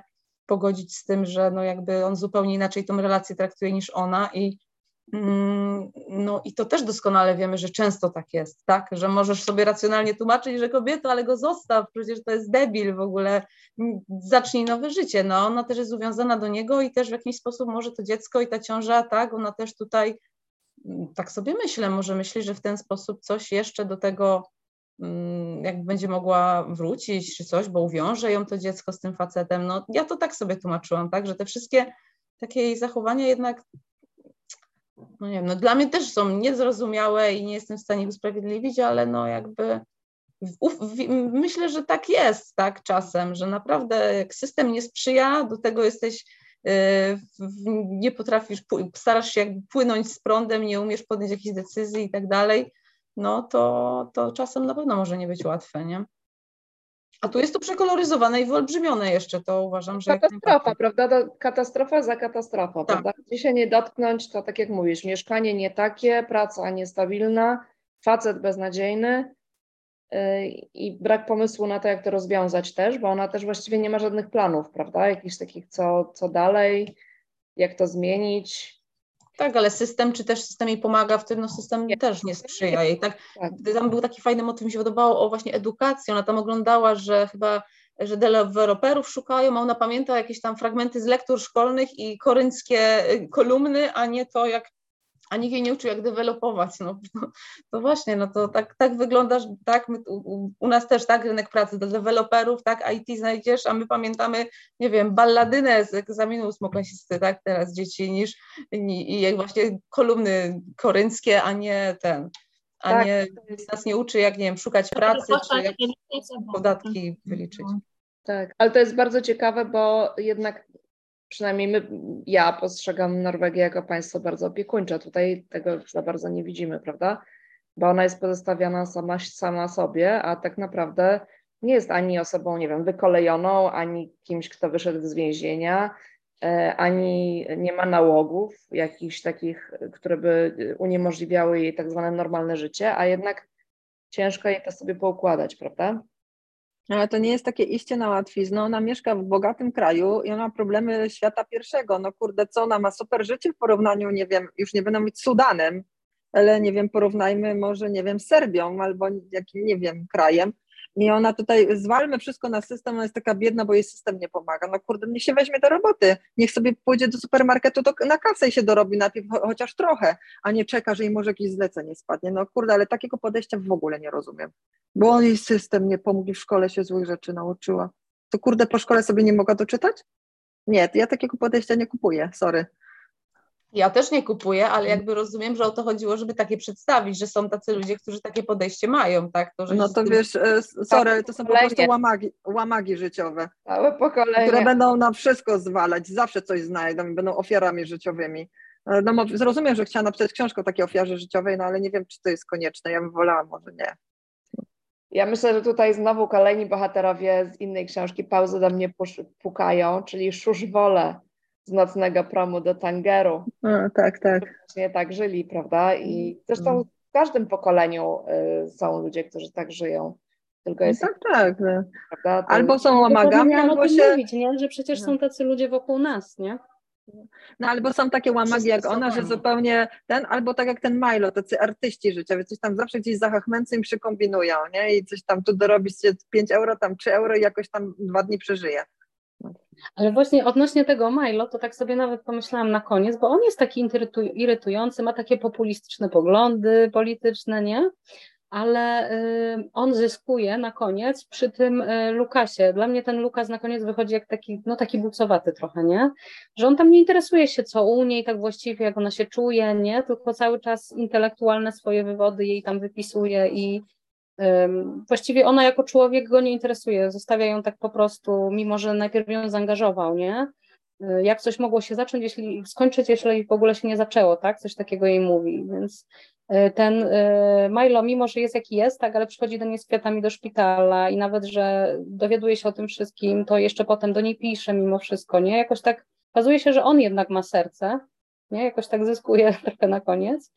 pogodzić z tym, że no jakby on zupełnie inaczej tą relację traktuje niż ona i no i to też doskonale wiemy, że często tak jest, tak? Że możesz sobie racjonalnie tłumaczyć, że kobieta, ale go zostaw, przecież to jest debil w ogóle, mm, zacznij nowe życie. No ona też jest uwiązana do niego i też w jakiś sposób może to dziecko i ta ciąża, tak? Ona też tutaj, mm, tak sobie myślę, może myśli, że w ten sposób coś jeszcze do tego jakby będzie mogła wrócić czy coś, bo uwiąże ją to dziecko z tym facetem. No ja to tak sobie tłumaczyłam, tak? Że te wszystkie takie jej zachowania jednak no nie wiem, no dla mnie też są niezrozumiałe i nie jestem w stanie usprawiedliwić, ale no jakby myślę, że tak jest, tak czasem, że naprawdę jak system nie sprzyja, do tego jesteś, yy, nie potrafisz, starasz się jakby płynąć z prądem, nie umiesz podjąć jakichś decyzji i tak dalej, no to, to czasem na pewno może nie być łatwe, nie? A tu jest to przekoloryzowane i wyolbrzymione jeszcze, to uważam, że... Katastrofa, prawda? Katastrofa za katastrofą, tak. prawda? Gdzie się nie dotknąć, to tak jak mówisz, mieszkanie nie takie, praca niestabilna, facet beznadziejny, i brak pomysłu na to, jak to rozwiązać też, bo ona też właściwie nie ma żadnych planów, prawda? Jakichś takich, co, co dalej, jak to zmienić. Tak, ale system, czy też system jej pomaga w tym, no system nie. też nie sprzyja jej. Tak, tak. Tam był taki fajny motyw, mi się podobało o właśnie edukacji. Ona tam oglądała, że chyba że deweloperów szukają, a ona pamięta jakieś tam fragmenty z lektur szkolnych i korynckie y, kolumny, a nie to, jak a nikt jej nie uczył, jak dewelopować. No, no, to właśnie, no to tak, tak wygląda, tak, my, u, u, nas też tak, rynek pracy do deweloperów, tak, IT znajdziesz, a my pamiętamy, nie wiem, balladynę z egzaminu ósmoklasisty, tak, teraz dzieci, niż i, i jak właśnie kolumny korynckie, a nie ten, a tak. nie, nas nie uczy, jak, nie wiem, szukać pracy, czy jak podatki wyliczyć. Tak, ale to jest bardzo ciekawe, bo jednak przynajmniej my, ja postrzegam Norwegię jako państwo bardzo opiekuńcze. Tutaj tego za bardzo nie widzimy, prawda? Bo ona jest pozostawiona sama, sama sobie, a tak naprawdę nie jest ani osobą, nie wiem, wykolejoną, ani kimś, kto wyszedł z więzienia, e, ani nie ma nałogów jakichś takich, które by uniemożliwiały jej tak zwane normalne życie, a jednak ciężko jej to sobie poukładać, prawda? Ale to nie jest takie iście na łatwiznę. Ona mieszka w bogatym kraju i ona ma problemy świata pierwszego. No kurde, co ona ma super życie w porównaniu, nie wiem, już nie będę mówić Sudanem, ale nie wiem, porównajmy może, nie wiem, Serbią albo jakim, nie wiem, krajem. I ona tutaj, zwalmy wszystko na system, ona jest taka biedna, bo jej system nie pomaga. No kurde, niech się weźmie do roboty, niech sobie pójdzie do supermarketu do, na kasę i się dorobi najpierw chociaż trochę, a nie czeka, że jej może jakieś zlecenie spadnie. No kurde, ale takiego podejścia w ogóle nie rozumiem. Bo jej system nie pomógł w szkole się złych rzeczy nauczyła. To kurde, po szkole sobie nie mogła doczytać? Nie, ja takiego podejścia nie kupuję, sorry. Ja też nie kupuję, ale jakby rozumiem, że o to chodziło, żeby takie przedstawić, że są tacy ludzie, którzy takie podejście mają, tak? To, że no to tym... wiesz, e, sorry, ale to są po prostu łamagi, łamagi życiowe. Całe pokolenie. Które będą na wszystko zwalać, zawsze coś znajdą i będą ofiarami życiowymi. E, no zrozumiem, że chciała napisać książkę o takiej ofiarze życiowej, no ale nie wiem, czy to jest konieczne. Ja bym wolała, może nie. Ja myślę, że tutaj znowu kolejni bohaterowie z innej książki pauzy do mnie pukają, czyli Szusz Wolę z nocnego promu do Tangeru. A, tak, tak. Właśnie tak żyli, prawda? I zresztą mm. w każdym pokoleniu y, są ludzie, którzy tak żyją. Tylko jest no tak, tak. No. Prawda? Albo są łamagami, albo się... Mówić, nie? Że przecież są tacy ludzie wokół nas, nie? No albo są takie łamagi jak ona, że zupełnie ten, albo tak jak ten Milo, tacy artyści życiowi, coś tam zawsze gdzieś zachachmęcy im przykombinują, nie? I coś tam tu dorobić się 5 euro, tam 3 euro i jakoś tam dwa dni przeżyje. Ale właśnie odnośnie tego Milo, to tak sobie nawet pomyślałam na koniec, bo on jest taki irytujący, ma takie populistyczne poglądy polityczne, nie? Ale y, on zyskuje na koniec przy tym y, Lukasie. Dla mnie ten Lukas na koniec wychodzi jak taki, no taki bucowaty trochę, nie? Że on tam nie interesuje się, co u niej tak właściwie, jak ona się czuje, nie? Tylko cały czas intelektualne swoje wywody jej tam wypisuje i właściwie ona jako człowiek go nie interesuje, zostawia ją tak po prostu, mimo że najpierw ją zaangażował, nie? Y, jak coś mogło się zacząć, jeśli skończyć, jeśli w ogóle się nie zaczęło, tak? Coś takiego jej mówi, więc y, ten y, Milo, mimo że jest jaki jest, tak, ale przychodzi do niej z kwiatami do szpitala i nawet, że dowiaduje się o tym wszystkim, to jeszcze potem do niej pisze mimo wszystko, nie? Jakoś tak okazuje się, że on jednak ma serce, nie? Jakoś tak zyskuje trochę na koniec.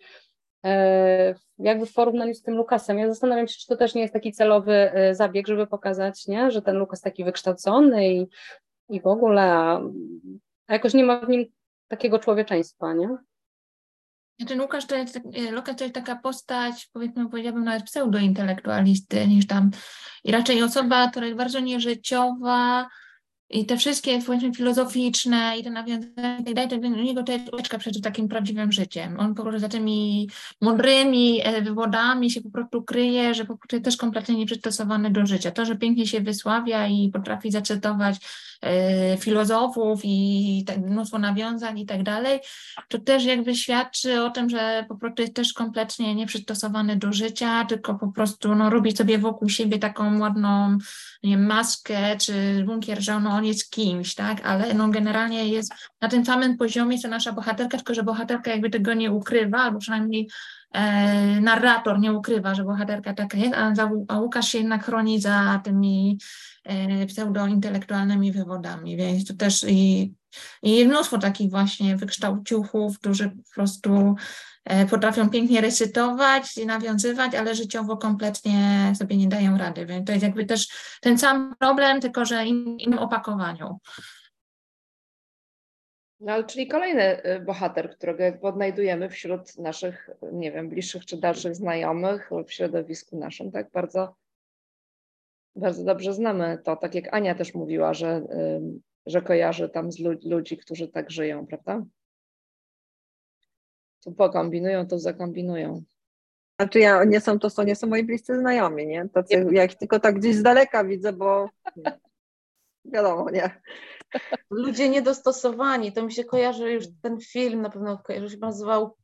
E, jakby w porównaniu z tym Lukasem. Ja zastanawiam się, czy to też nie jest taki celowy e, zabieg, żeby pokazać, nie? że ten Lukas taki wykształcony i, i w ogóle, a, a jakoś nie ma w nim takiego człowieczeństwa, nie? Znaczy Lukasz to jest, e, Lukasz to jest taka postać, powiedzmy, powiedziałabym nawet pseudointelektualisty niż tam i raczej osoba, która jest bardzo nieżyciowa, i te wszystkie, powiedzmy, filozoficzne i te nawiązania tak to u niego to jest ucieczka przed takim prawdziwym życiem. On po prostu za tymi mądrymi e, wywodami się po prostu kryje, że po prostu też kompletnie nieprzystosowany do życia. To, że pięknie się wysławia i potrafi zacytować e, filozofów i tak, mnóstwo nawiązań i tak dalej, to też jakby świadczy o tym, że po prostu jest też kompletnie nieprzystosowany do życia, tylko po prostu no, robi sobie wokół siebie taką ładną nie wiem, maskę czy bunkier, że ono on jest kimś, tak, ale no generalnie jest na tym samym poziomie co nasza bohaterka, tylko że bohaterka jakby tego nie ukrywa, albo przynajmniej e, narrator nie ukrywa, że bohaterka taka jest, a, a Łukasz się jednak chroni za tymi e, pseudointelektualnymi wywodami, więc to też i, i mnóstwo takich właśnie wykształciuchów, którzy po prostu potrafią pięknie recytować, nawiązywać, ale życiowo kompletnie sobie nie dają rady. Więc to jest jakby też ten sam problem, tylko że in, innym opakowaniu. No czyli kolejny y, bohater, którego jakby odnajdujemy wśród naszych, nie wiem, bliższych czy dalszych znajomych, w środowisku naszym, tak bardzo, bardzo dobrze znamy to, tak jak Ania też mówiła, że, że kojarzy tam z ludzi, którzy tak żyją, prawda? Tu pokombinują, to zakombinują. Znaczy ja, nie są to, są, nie są moi bliscy znajomi, nie? Tacy, nie. Ja ich tylko tak gdzieś z daleka widzę, bo wiadomo, nie? Ludzie niedostosowani, to mi się kojarzy już ten film, na pewno kojarzy się nazywał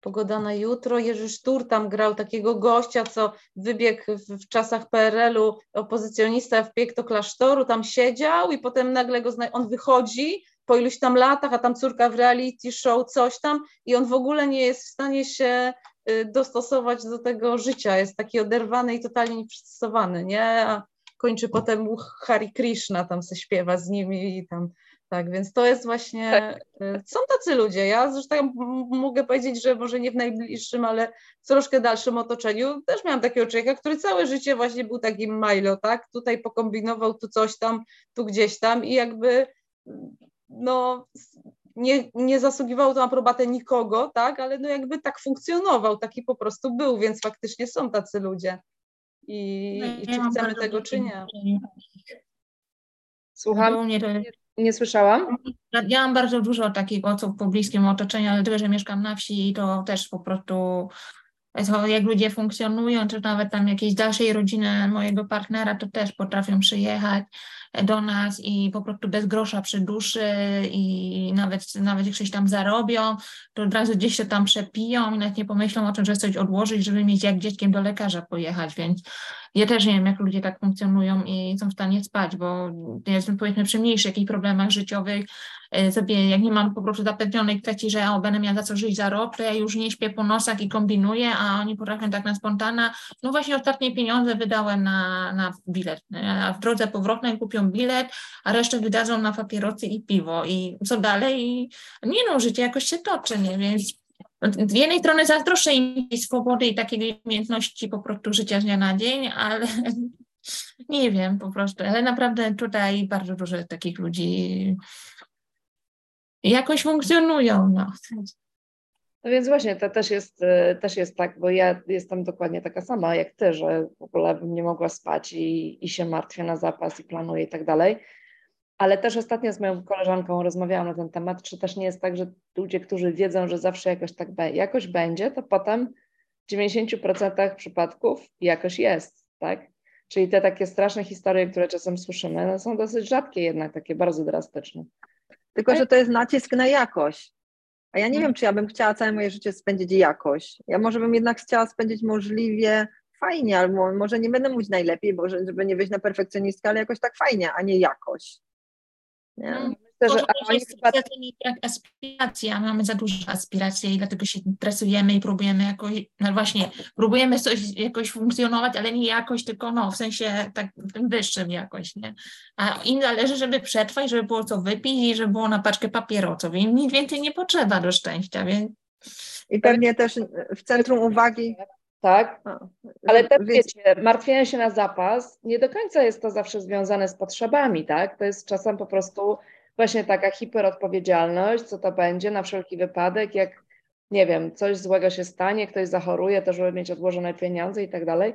Pogoda na jutro. Jerzy Sztur tam grał takiego gościa, co wybiegł w, w czasach PRL-u, opozycjonista wbiegł do klasztoru, tam siedział i potem nagle go zna- on wychodzi po iluś tam latach, a tam córka w reality show, coś tam i on w ogóle nie jest w stanie się y, dostosować do tego życia, jest taki oderwany i totalnie nieprzystosowany, nie? A kończy potem Hari Krishna, tam se śpiewa z nimi i tam, tak, więc to jest właśnie, tak. Y, są tacy ludzie, ja zresztą mogę powiedzieć, że może nie w najbliższym, ale w troszkę dalszym otoczeniu też miałam takiego człowieka, który całe życie właśnie był takim Milo, tak, tutaj pokombinował, tu coś tam, tu gdzieś tam i jakby no nie, nie zasługiwał to na aprobatę nikogo, tak, ale no jakby tak funkcjonował, taki po prostu był, więc faktycznie są tacy ludzie i, no, i czy chcemy tego, czy nie. Słucham? Nie, nie słyszałam. Ja mam bardzo dużo takich osób po bliskim otoczeniu, ale tyle, że mieszkam na wsi i to też po prostu jak ludzie funkcjonują, czy nawet tam jakiejś dalszej rodziny mojego partnera, to też potrafią przyjechać do nas i po prostu bez grosza przy duszy i nawet, nawet jak coś tam zarobią, to od razu gdzieś się tam przepiją i nawet nie pomyślą o tym, że coś odłożyć, żeby mieć jak dzieckiem do lekarza pojechać, więc ja też nie wiem, jak ludzie tak funkcjonują i są w stanie spać, bo ja jestem powiedzmy przy mniejszych jakichś problemach życiowych, e, sobie jak nie mam po prostu zapewnionej kwestii, że ja będę miała za co żyć za rok, to ja już nie śpię po nosach i kombinuję, a oni potrafią tak na spontana. No właśnie ostatnie pieniądze wydałem na, na bilet, a w drodze powrotnej kupią bilet, a resztę wydadzą na papierosy i piwo i co dalej? I nie no, życie jakoś się toczy, nie? Więc z jednej strony zazdroszczę im swobody i takiej umiejętności po prostu życia z dnia na dzień, ale nie wiem po prostu, ale naprawdę tutaj bardzo dużo takich ludzi jakoś funkcjonują. No. No więc właśnie to też jest, też jest tak, bo ja jestem dokładnie taka sama jak ty, że w ogóle bym nie mogła spać i, i się martwię na zapas i planuję i tak dalej. Ale też ostatnio z moją koleżanką rozmawiałam na ten temat, czy też nie jest tak, że ludzie, którzy wiedzą, że zawsze jakoś tak be, jakoś będzie, to potem w 90% przypadków jakoś jest, tak? Czyli te takie straszne historie, które czasem słyszymy, no są dosyć rzadkie jednak, takie bardzo drastyczne. Tylko, że to jest nacisk na jakość. A ja nie hmm. wiem, czy ja bym chciała całe moje życie spędzić jakoś. Ja może bym jednak chciała spędzić możliwie fajnie, albo może nie będę mówić najlepiej, bo żeby nie wyjść na perfekcjonistkę, ale jakoś tak fajnie, a nie jakoś. Nie? No, myślę, że oni chyba... brak aspiracji, a mamy za dużo aspiracji i dlatego się stresujemy i próbujemy jakoś, no właśnie, próbujemy coś jakoś funkcjonować, ale nie jakoś, tylko no, w sensie tak wyższym jakoś, nie? A im zależy, żeby przetrwać, żeby było co wypić i żeby było na paczkę papierosów. Im nic więcej nie potrzeba do szczęścia, więc... I pewnie też w centrum uwagi tak? Ale też wiecie, martwienie się na zapas nie do końca jest to zawsze związane z potrzebami, tak? To jest czasem po prostu właśnie taka hiperodpowiedzialność, co to będzie na wszelki wypadek, jak nie wiem, coś złego się stanie, ktoś zachoruje, to żeby mieć odłożone pieniądze i tak dalej.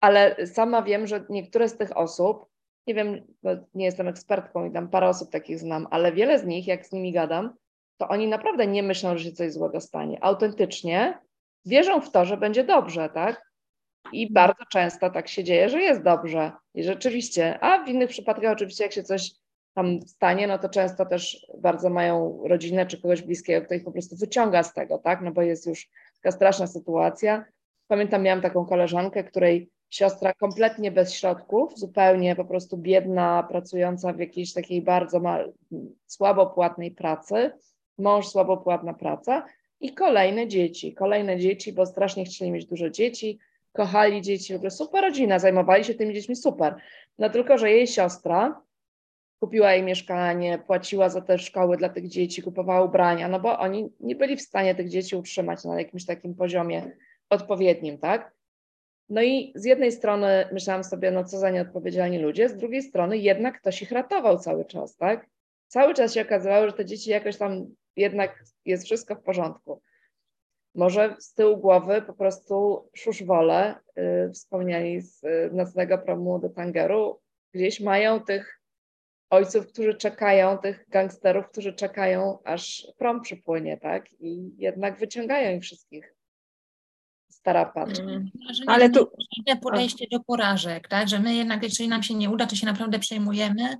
Ale sama wiem, że niektóre z tych osób, nie wiem, nie jestem ekspertką i tam parę osób takich znam, ale wiele z nich, jak z nimi gadam, to oni naprawdę nie myślą, że się coś złego stanie. Autentycznie wierzą w to, że będzie dobrze, tak? I bardzo często tak się dzieje, że jest dobrze. I rzeczywiście, a w innych przypadkach oczywiście, jak się coś tam stanie, no to często też bardzo mają rodzinę czy kogoś bliskiego, kto ich po prostu wyciąga z tego, tak? No bo jest już taka straszna sytuacja. Pamiętam, miałam taką koleżankę, której siostra kompletnie bez środków, zupełnie po prostu biedna, pracująca w jakiejś takiej bardzo słabo płatnej pracy, mąż słabo płatna praca, i kolejne dzieci, kolejne dzieci, bo strasznie chcieli mieć dużo dzieci, kochali dzieci, w ogóle super rodzina, zajmowali się tymi dziećmi super. No tylko, że jej siostra kupiła jej mieszkanie, płaciła za te szkoły dla tych dzieci, kupowała ubrania, no bo oni nie byli w stanie tych dzieci utrzymać na jakimś takim poziomie odpowiednim, tak? No i z jednej strony myślałam sobie, no co za nieodpowiedzialni ludzie, z drugiej strony jednak ktoś ich ratował cały czas, tak? Cały czas się okazywało, że te dzieci jakoś tam jednak jest wszystko w porządku. Może z tyłu głowy po prostu szuszwole, yy, wspomniani z y, nocnego promu do Tangeru, gdzieś mają tych ojców, którzy czekają, tych gangsterów, którzy czekają, aż prom przypłynie, tak? I jednak wyciągają ich wszystkich z tarapatu. Mm. Ale tu... Inne podejście do porażek, tak? Że my jednak, jeżeli nam się nie uda, to się naprawdę przejmujemy,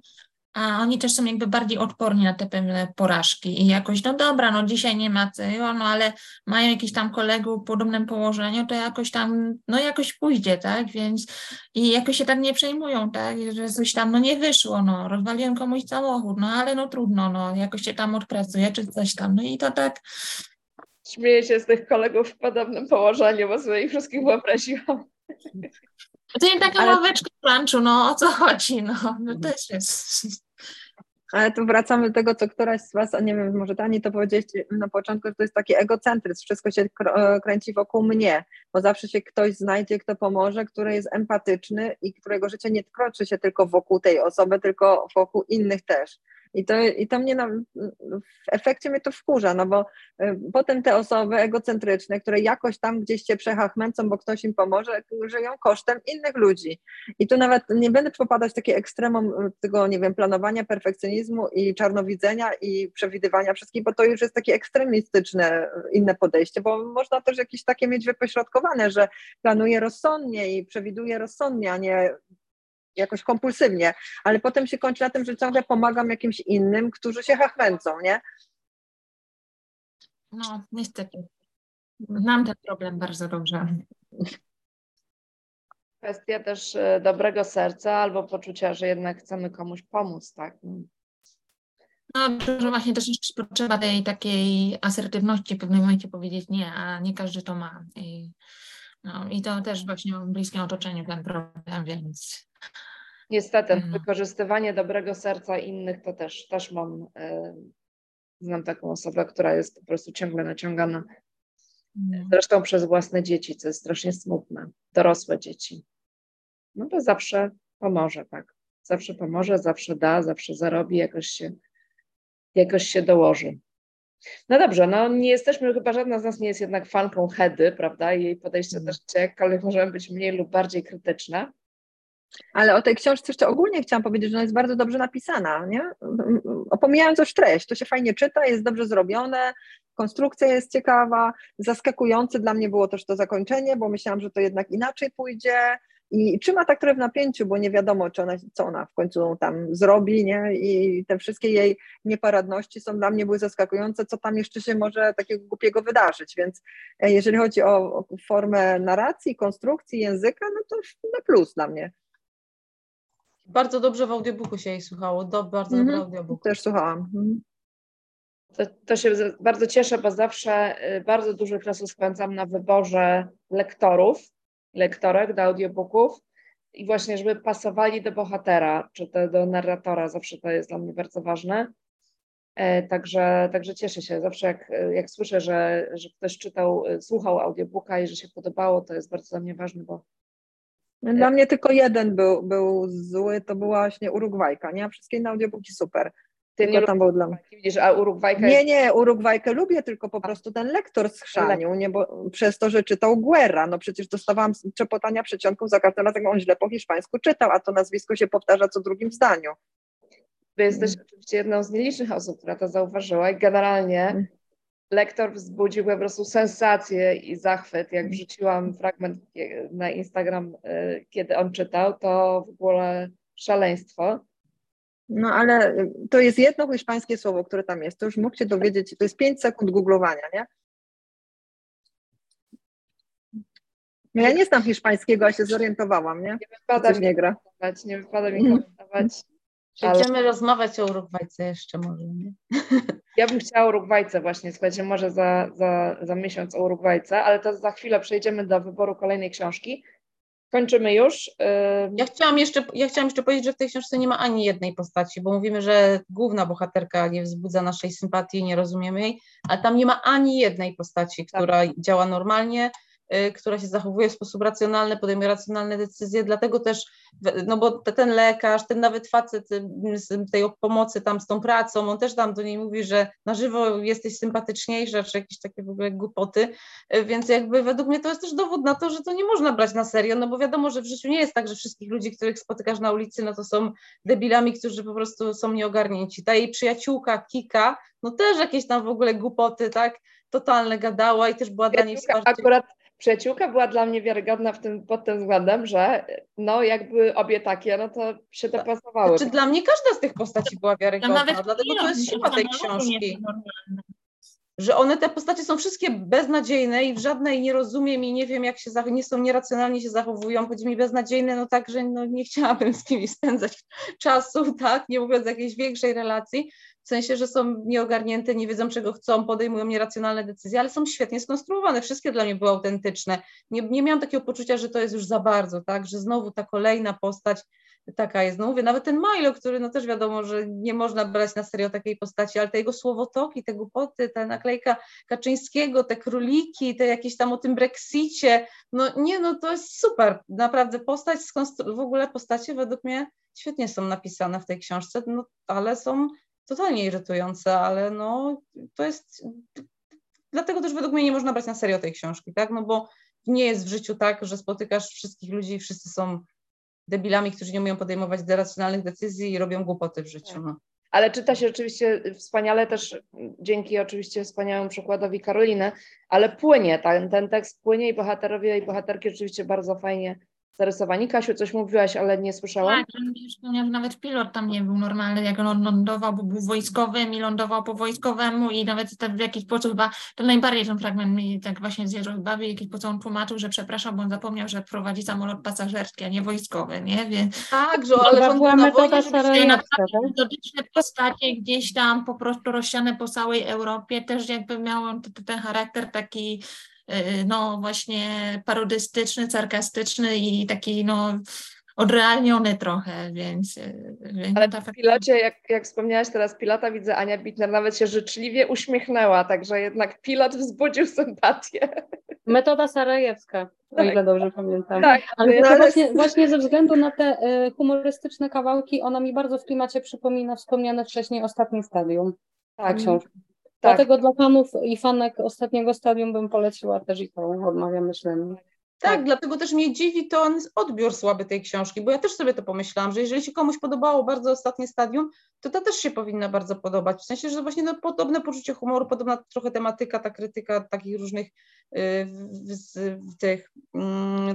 a oni też są jakby bardziej odporni na te pewne porażki i jakoś, no dobra, no dzisiaj nie ma tego, no ale mają jakiś tam kolegów w podobnym położeniu, to jakoś tam, no jakoś pójdzie, tak, więc i jakoś się tak nie przejmują, tak, że coś tam, no nie wyszło, no, rozwaliłem komuś samochód, no ale no trudno, no, jakoś się tam odpracuje, czy coś tam, no i to tak... Śmieję się z tych kolegów w podobnym położeniu, bo sobie ich wszystkich wyobraziłam. To nie taka Ale... ławeczka lunchu, no o co chodzi, no, no też jest. Ale tu wracamy do tego, co któraś z Was, a nie wiem, może Tani to powiedzieliście na początku, że to jest taki egocentryzm, wszystko się e, kręci wokół mnie, bo zawsze się ktoś znajdzie, kto pomoże, który jest empatyczny i którego życie nie kroczy się tylko wokół tej osoby, tylko wokół innych też. I to, i to mnie na, w efekcie mnie to wkurza, no bo y, potem te osoby egocentryczne, które jakoś tam gdzieś się przechachmęcą, bo ktoś im pomoże, żyją kosztem innych ludzi. I tu nawet nie będę popadać w takie ekstremum y, tego, nie wiem, planowania, perfekcjonizmu i czarnowidzenia i przewidywania wszystkich, bo to już jest takie ekstremistyczne y, inne podejście, bo można też jakieś takie mieć wypośrodkowane, że planuje rozsądnie i przewiduje rozsądnie, a nie jakoś kompulsywnie, ale potem się kończy na tym, że ciągle pomagam jakimś innym, którzy się hachmęcą, nie? No, niestety. Znam ten problem bardzo dobrze. Kwestia też e, dobrego serca albo poczucia, że jednak chcemy komuś pomóc, tak? No, że właśnie też potrzeba tej takiej asertywności w pewnym momencie powiedzieć nie, a nie każdy to ma. I, no, i to też właśnie w bliskim otoczeniu ten problem, więc Niestety, mhm. wykorzystywanie dobrego serca innych to też, też mam, y, znam taką osobę, która jest po prostu ciągle naciągana. Mhm. Zresztą przez własne dzieci, co jest strasznie smutne, dorosłe dzieci. No to zawsze pomoże, tak. Zawsze pomoże, zawsze da, zawsze zarobi, jakoś się, jakoś się dołoży. No dobrze, no nie jesteśmy, chyba żadna z nas nie jest jednak fanką Hedy, prawda? Jej podejście mhm. też jakkolwiek możemy być mniej lub bardziej krytyczne. Ale o tej książce jeszcze ogólnie chciałam powiedzieć, że ona jest bardzo dobrze napisana, nie? Opomijając już treść, to się fajnie czyta, jest dobrze zrobione, konstrukcja jest ciekawa, zaskakujące dla mnie było też to zakończenie, bo myślałam, że to jednak inaczej pójdzie i trzyma tak trochę w napięciu, bo nie wiadomo, czy ona, co ona w końcu tam zrobi, nie? I te wszystkie jej nieparadności są dla mnie były zaskakujące, co tam jeszcze się może takiego głupiego wydarzyć, więc e, jeżeli chodzi o, o formę narracji, konstrukcji, języka, no to na plus dla mnie. Bardzo dobrze w audiobooku się jej słuchało, do, bardzo -hmm. dobry audiobook. Też słuchałam. Mhm. To, to, się bardzo cieszę, bo zawsze y, bardzo dużo czasu spędzam na wyborze lektorów, lektorek do audiobooków i właśnie, żeby pasowali do bohatera, czy to do narratora, zawsze to jest dla mnie bardzo ważne. E, także, także cieszę się. Zawsze jak, jak słyszę, że, że ktoś czytał, y, słuchał audiobooka i że się podobało, to jest bardzo dla mnie ważne, bo dla mnie tylko jeden był, był zły, to była właśnie Urugwajka, nie? A wszystkie inne audiobooki super. Ty tylko nie tam był dla mnie. Widzisz, a Nie, nie, Urugwajkę lubię, tylko po prostu ten lektor schrzanił, nie, bo przez to, że czytał Guerra, no przecież dostawałam przepotania przedsionków za każdym razem, on źle po hiszpańsku czytał, a to nazwisko się powtarza co drugim zdaniu. Wy jesteś mm. oczywiście jedną z nielicznych osób, która to zauważyła i generalnie mm lektor wzbudził po prostu sensację i zachwyt. Jak wrzuciłam fragment na Instagram, y, kiedy on czytał, to w ogóle szaleństwo. No ale to jest jedno hiszpańskie słowo, które tam jest. To już mógł się dowiedzieć, to jest 5 sekund googlowania, nie? No ja nie znam hiszpańskiego, a się zorientowałam, nie? Nie wypada, mi, nie, gra. nie wypada mi komentować. Będziemy ale... rozmawiać o Urugwajce jeszcze może, nie? Ja bym chciała Urugwajce właśnie, słuchajcie, może za, za, za miesiąc o Urugwajce, ale to za chwilę przejdziemy do wyboru kolejnej książki. kończymy już. Ja chciałam, jeszcze, ja chciałam jeszcze powiedzieć, że w tej książce nie ma ani jednej postaci, bo mówimy, że główna bohaterka nie wzbudza naszej sympatii, nie rozumiemy jej, ale tam nie ma ani jednej postaci, która tak. działa normalnie, która się zachowuje w sposób racjonalny, podejmuje racjonalne decyzje, dlatego też, no bo ten lekarz, ten nawet facet y, z tej pomocy tam z tą pracą, on też tam do niej mówi, że na żywo jesteś sympatyczniejsza, czy jakieś takie w ogóle głupoty, y, więc jakby według mnie to jest też dowód na to, że to nie można brać na serio, no bo wiadomo, że w życiu nie jest tak, że wszystkich ludzi, których spotykasz na ulicy, no to są debilami, którzy po prostu są nieogarnięci. Ta jej przyjaciółka Kika, no też jakieś tam w ogóle głupoty, tak, totalne gadała i też była dla niej wsparciem. Akurat przyjaciółka była dla mnie wiarygodna w tym, pod tym względem, że no jakby obie takie, no to się to pasowały. Znaczy dla mnie każda z tych postaci była wiarygodna, no dlatego to jest siła tej książki. Że one, te postacie są wszystkie beznadziejne i w żadnej nie rozumiem i nie wiem jak się, nie są nieracjonalnie się zachowują, chodzi mi beznadziejne, no tak, że no nie chciałabym z nimi spędzać czasu, tak, nie mówiąc o jakiejś większej relacji, w sensie, że są nieogarnięte, nie wiedzą czego chcą, podejmują nieracjonalne decyzje, ale są świetnie skonstruowane, wszystkie dla mnie były autentyczne. Nie, nie miałam takiego poczucia, że to jest już za bardzo, tak, że znowu ta kolejna postać taka jest. No mówię, nawet ten Milo, który no też wiadomo, że nie można brać na serio takiej postaci, ale te jego słowotoki, te głupoty, ta naklejka Kaczyńskiego, te króliki, te jakieś tam o tym Brexicie, no nie, no to jest super, naprawdę postać, w ogóle postacie według mnie świetnie są napisane w tej książce, no ale są totalnie irytujące, ale no to jest, dlatego też według mnie nie można brać na serio tej książki, tak, no bo nie jest w życiu tak, że spotykasz wszystkich ludzi i wszyscy są debilami, którzy nie umieją podejmować racjonalnych decyzji i robią głupoty w życiu. No. Ale czyta się oczywiście wspaniale też dzięki oczywiście wspaniałemu przykładowi Karoliny, ale płynie, ten, ten tekst płynie i bohaterowie i bohaterki oczywiście bardzo fajnie zarysowani. Kasiu, coś mówiłaś, ale nie słyszałam. Tak, że nawet pilot tam nie był normalny, jak on lądował, bo był wojskowym i lądował po wojskowemu i nawet w jakiś sposób chyba, to najbardziej ten fragment mi tak właśnie zjeżdżał bawi, jakiś sposób on tłumaczył, że przepraszam, bo on zapomniał, że prowadzi samolot pasażerski, a nie wojskowy, nie? Więc... Tak, że ale on była metoda tak? postacie gdzieś tam po prostu rozsiane po całej Europie, też jakby miał ten charakter taki no właśnie parodystyczny, sarkastyczny i taki no odrealniony trochę, więc... Y, więc Ale w pilocie, jak, jak wspomniałaś teraz pilota, widzę Ania Bitner nawet się życzliwie uśmiechnęła, także jednak pilot wzbudził sympatię. Metoda sarajewska, tak. o ile dobrze pamiętam. Tak, ale, ale... Właśnie, właśnie ze względu na te y, humorystyczne kawałki, ona mi bardzo w klimacie przypomina wspomniane wcześniej ostatnie stadium. Tak, książka. Tak. Dlatego dla fanów i fanek ostatniego stadium bym poleciła też i tą odmawiam myślenia. Tak, tak, dlatego też mnie dziwi ten odbiór słaby tej książki, bo ja też sobie to pomyślałam, że jeżeli się komuś podobało bardzo ostatnie stadium, to to też się powinna bardzo podobać. W sensie, że właśnie no, podobne poczucie humoru, podobna trochę tematyka, ta krytyka takich różnych yy, w, w tych, yy,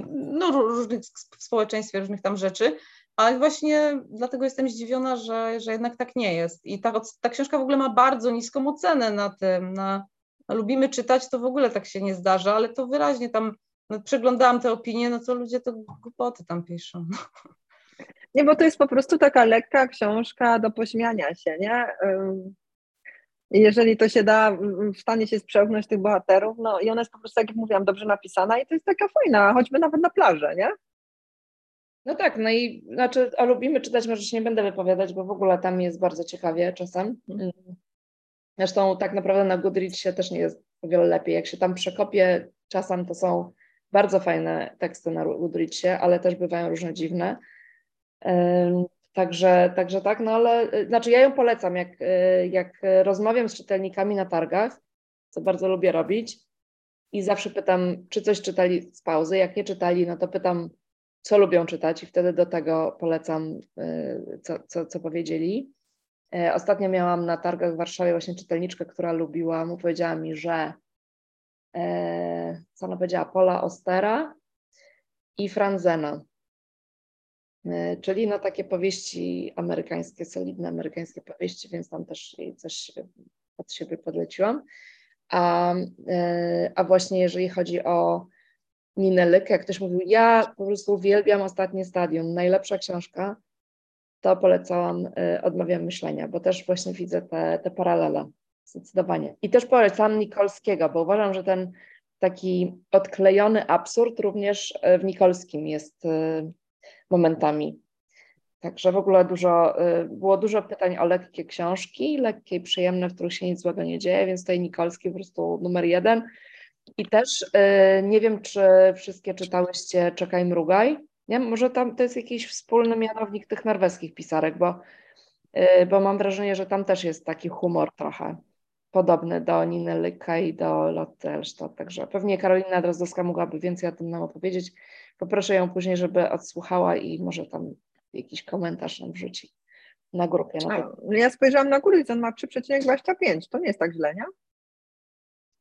no, różnych w społeczeństwie, różnych tam rzeczy, ale właśnie dlatego jestem zdziwiona, że, że jednak tak nie jest. I ta, ta książka w ogóle ma bardzo niską ocenę na tym, na, na lubimy czytać, to w ogóle tak się nie zdarza, ale to wyraźnie tam no, przeglądałam te opinie, no to ludzie to głupoty tam piszą. Nie, bo to jest po prostu taka lekka książka do pośmiania się, nie? Jeżeli to się da w stanie się sprzełknąć tych bohaterów, no i ona jest po prostu, jak mówiłam, dobrze napisana i to jest taka fajna, choćby nawet na plażę, nie? No tak, no i znaczy, a lubimy czytać, może się nie będę wypowiadać, bo w ogóle tam jest bardzo ciekawie czasem. Mhm. Zresztą tak naprawdę na Goodreadsie też nie jest o wiele lepiej. Jak się tam przekopie, czasem to są bardzo fajne teksty na Goodreadsie, ale też bywają różne dziwne. Także, także tak, no ale znaczy ja ją polecam, jak, jak rozmawiam z czytelnikami na targach, co bardzo lubię robić i zawsze pytam, czy coś czytali z pauzy, jak nie czytali, no to pytam, co lubią czytać i wtedy do tego polecam, y, co, co, co powiedzieli. E, ostatnio miałam na targach w Warszawie właśnie czytelniczkę, która lubiła, mu powiedziała mi, że e, co ona powiedziała, Pola Ostera i Franzena, e, czyli no takie powieści amerykańskie, solidne amerykańskie powieści, więc tam też coś od siebie podleciłam. A, a właśnie jeżeli chodzi o Ninę Lyk, jak ktoś mówił, ja po prostu uwielbiam Ostatnie Stadium, najlepsza książka, to polecałam y, Odmawiam Myślenia, bo też właśnie widzę te, te paralele, zdecydowanie. I też polecam Nikolskiego, bo uważam, że ten taki odklejony absurd również w Nikolskim jest momentami. Także w ogóle dużo, było dużo pytań o lekkie książki, lekkie i przyjemne, w których się nic złego nie dzieje, więc tej Nikolski po prostu numer jeden. I też nie wiem, czy wszystkie czytałyście Czekaj, mrugaj. Nie? Może tam to jest jakiś wspólny mianownik tych norweskich pisarek, bo, bo mam wrażenie, że tam też jest taki humor trochę podobny do Niny Lyka i do Lotte Elstadt. Także pewnie Karolina Drozdowska mogłaby więcej o tym nam opowiedzieć. Poproszę ją później, żeby odsłuchała i może tam jakiś komentarz nam wrzuci na grupie. No to... Ja spojrzałam na Goodreads, on ma 3,25, to nie jest tak źle, nie?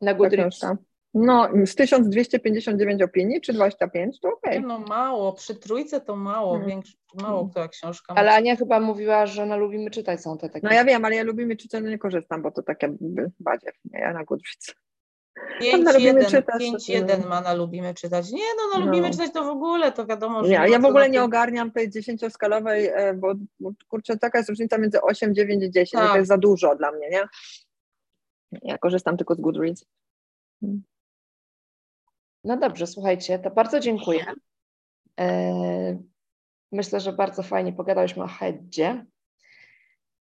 Na Goodreads. No, z 1259 opinii, czy 25, to okej. Okay. No mało, przy trójce to mało, hmm. większy, mało która książka. Ale Ania chyba mówiła, że na Lubimy Czytać są te takie. No ja wiem, ale ja Lubimy Czytać nie korzystam, bo to takie badziew, nie, ja na Goodreads. 5-1 ma na Lubimy Czytać. Nie, no na Lubimy no. Czytać to w ogóle, to wiadomo, że... Nie, ja w ogóle nie ogarniam tej dziesięcioskalowej, e, bo, bo kurczę, taka jest różnica między 8, 9 i 10, tak. to jest za dużo dla mnie, nie? Ja korzystam tylko z Goodreads. No dobrze, słuchajcie, to bardzo dziękuję. E, myślę, że bardzo fajnie pogadałyśmy o Heddzie.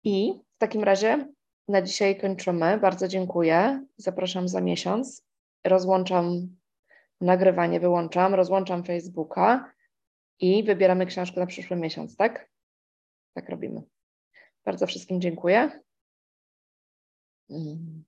I w takim razie na dzisiaj kończymy. Bardzo dziękuję. Zapraszam za miesiąc. Rozłączam nagrywanie, wyłączam, rozłączam Facebooka i wybieramy książkę na przyszły miesiąc, tak? Tak robimy. Bardzo wszystkim dziękuję. Mm.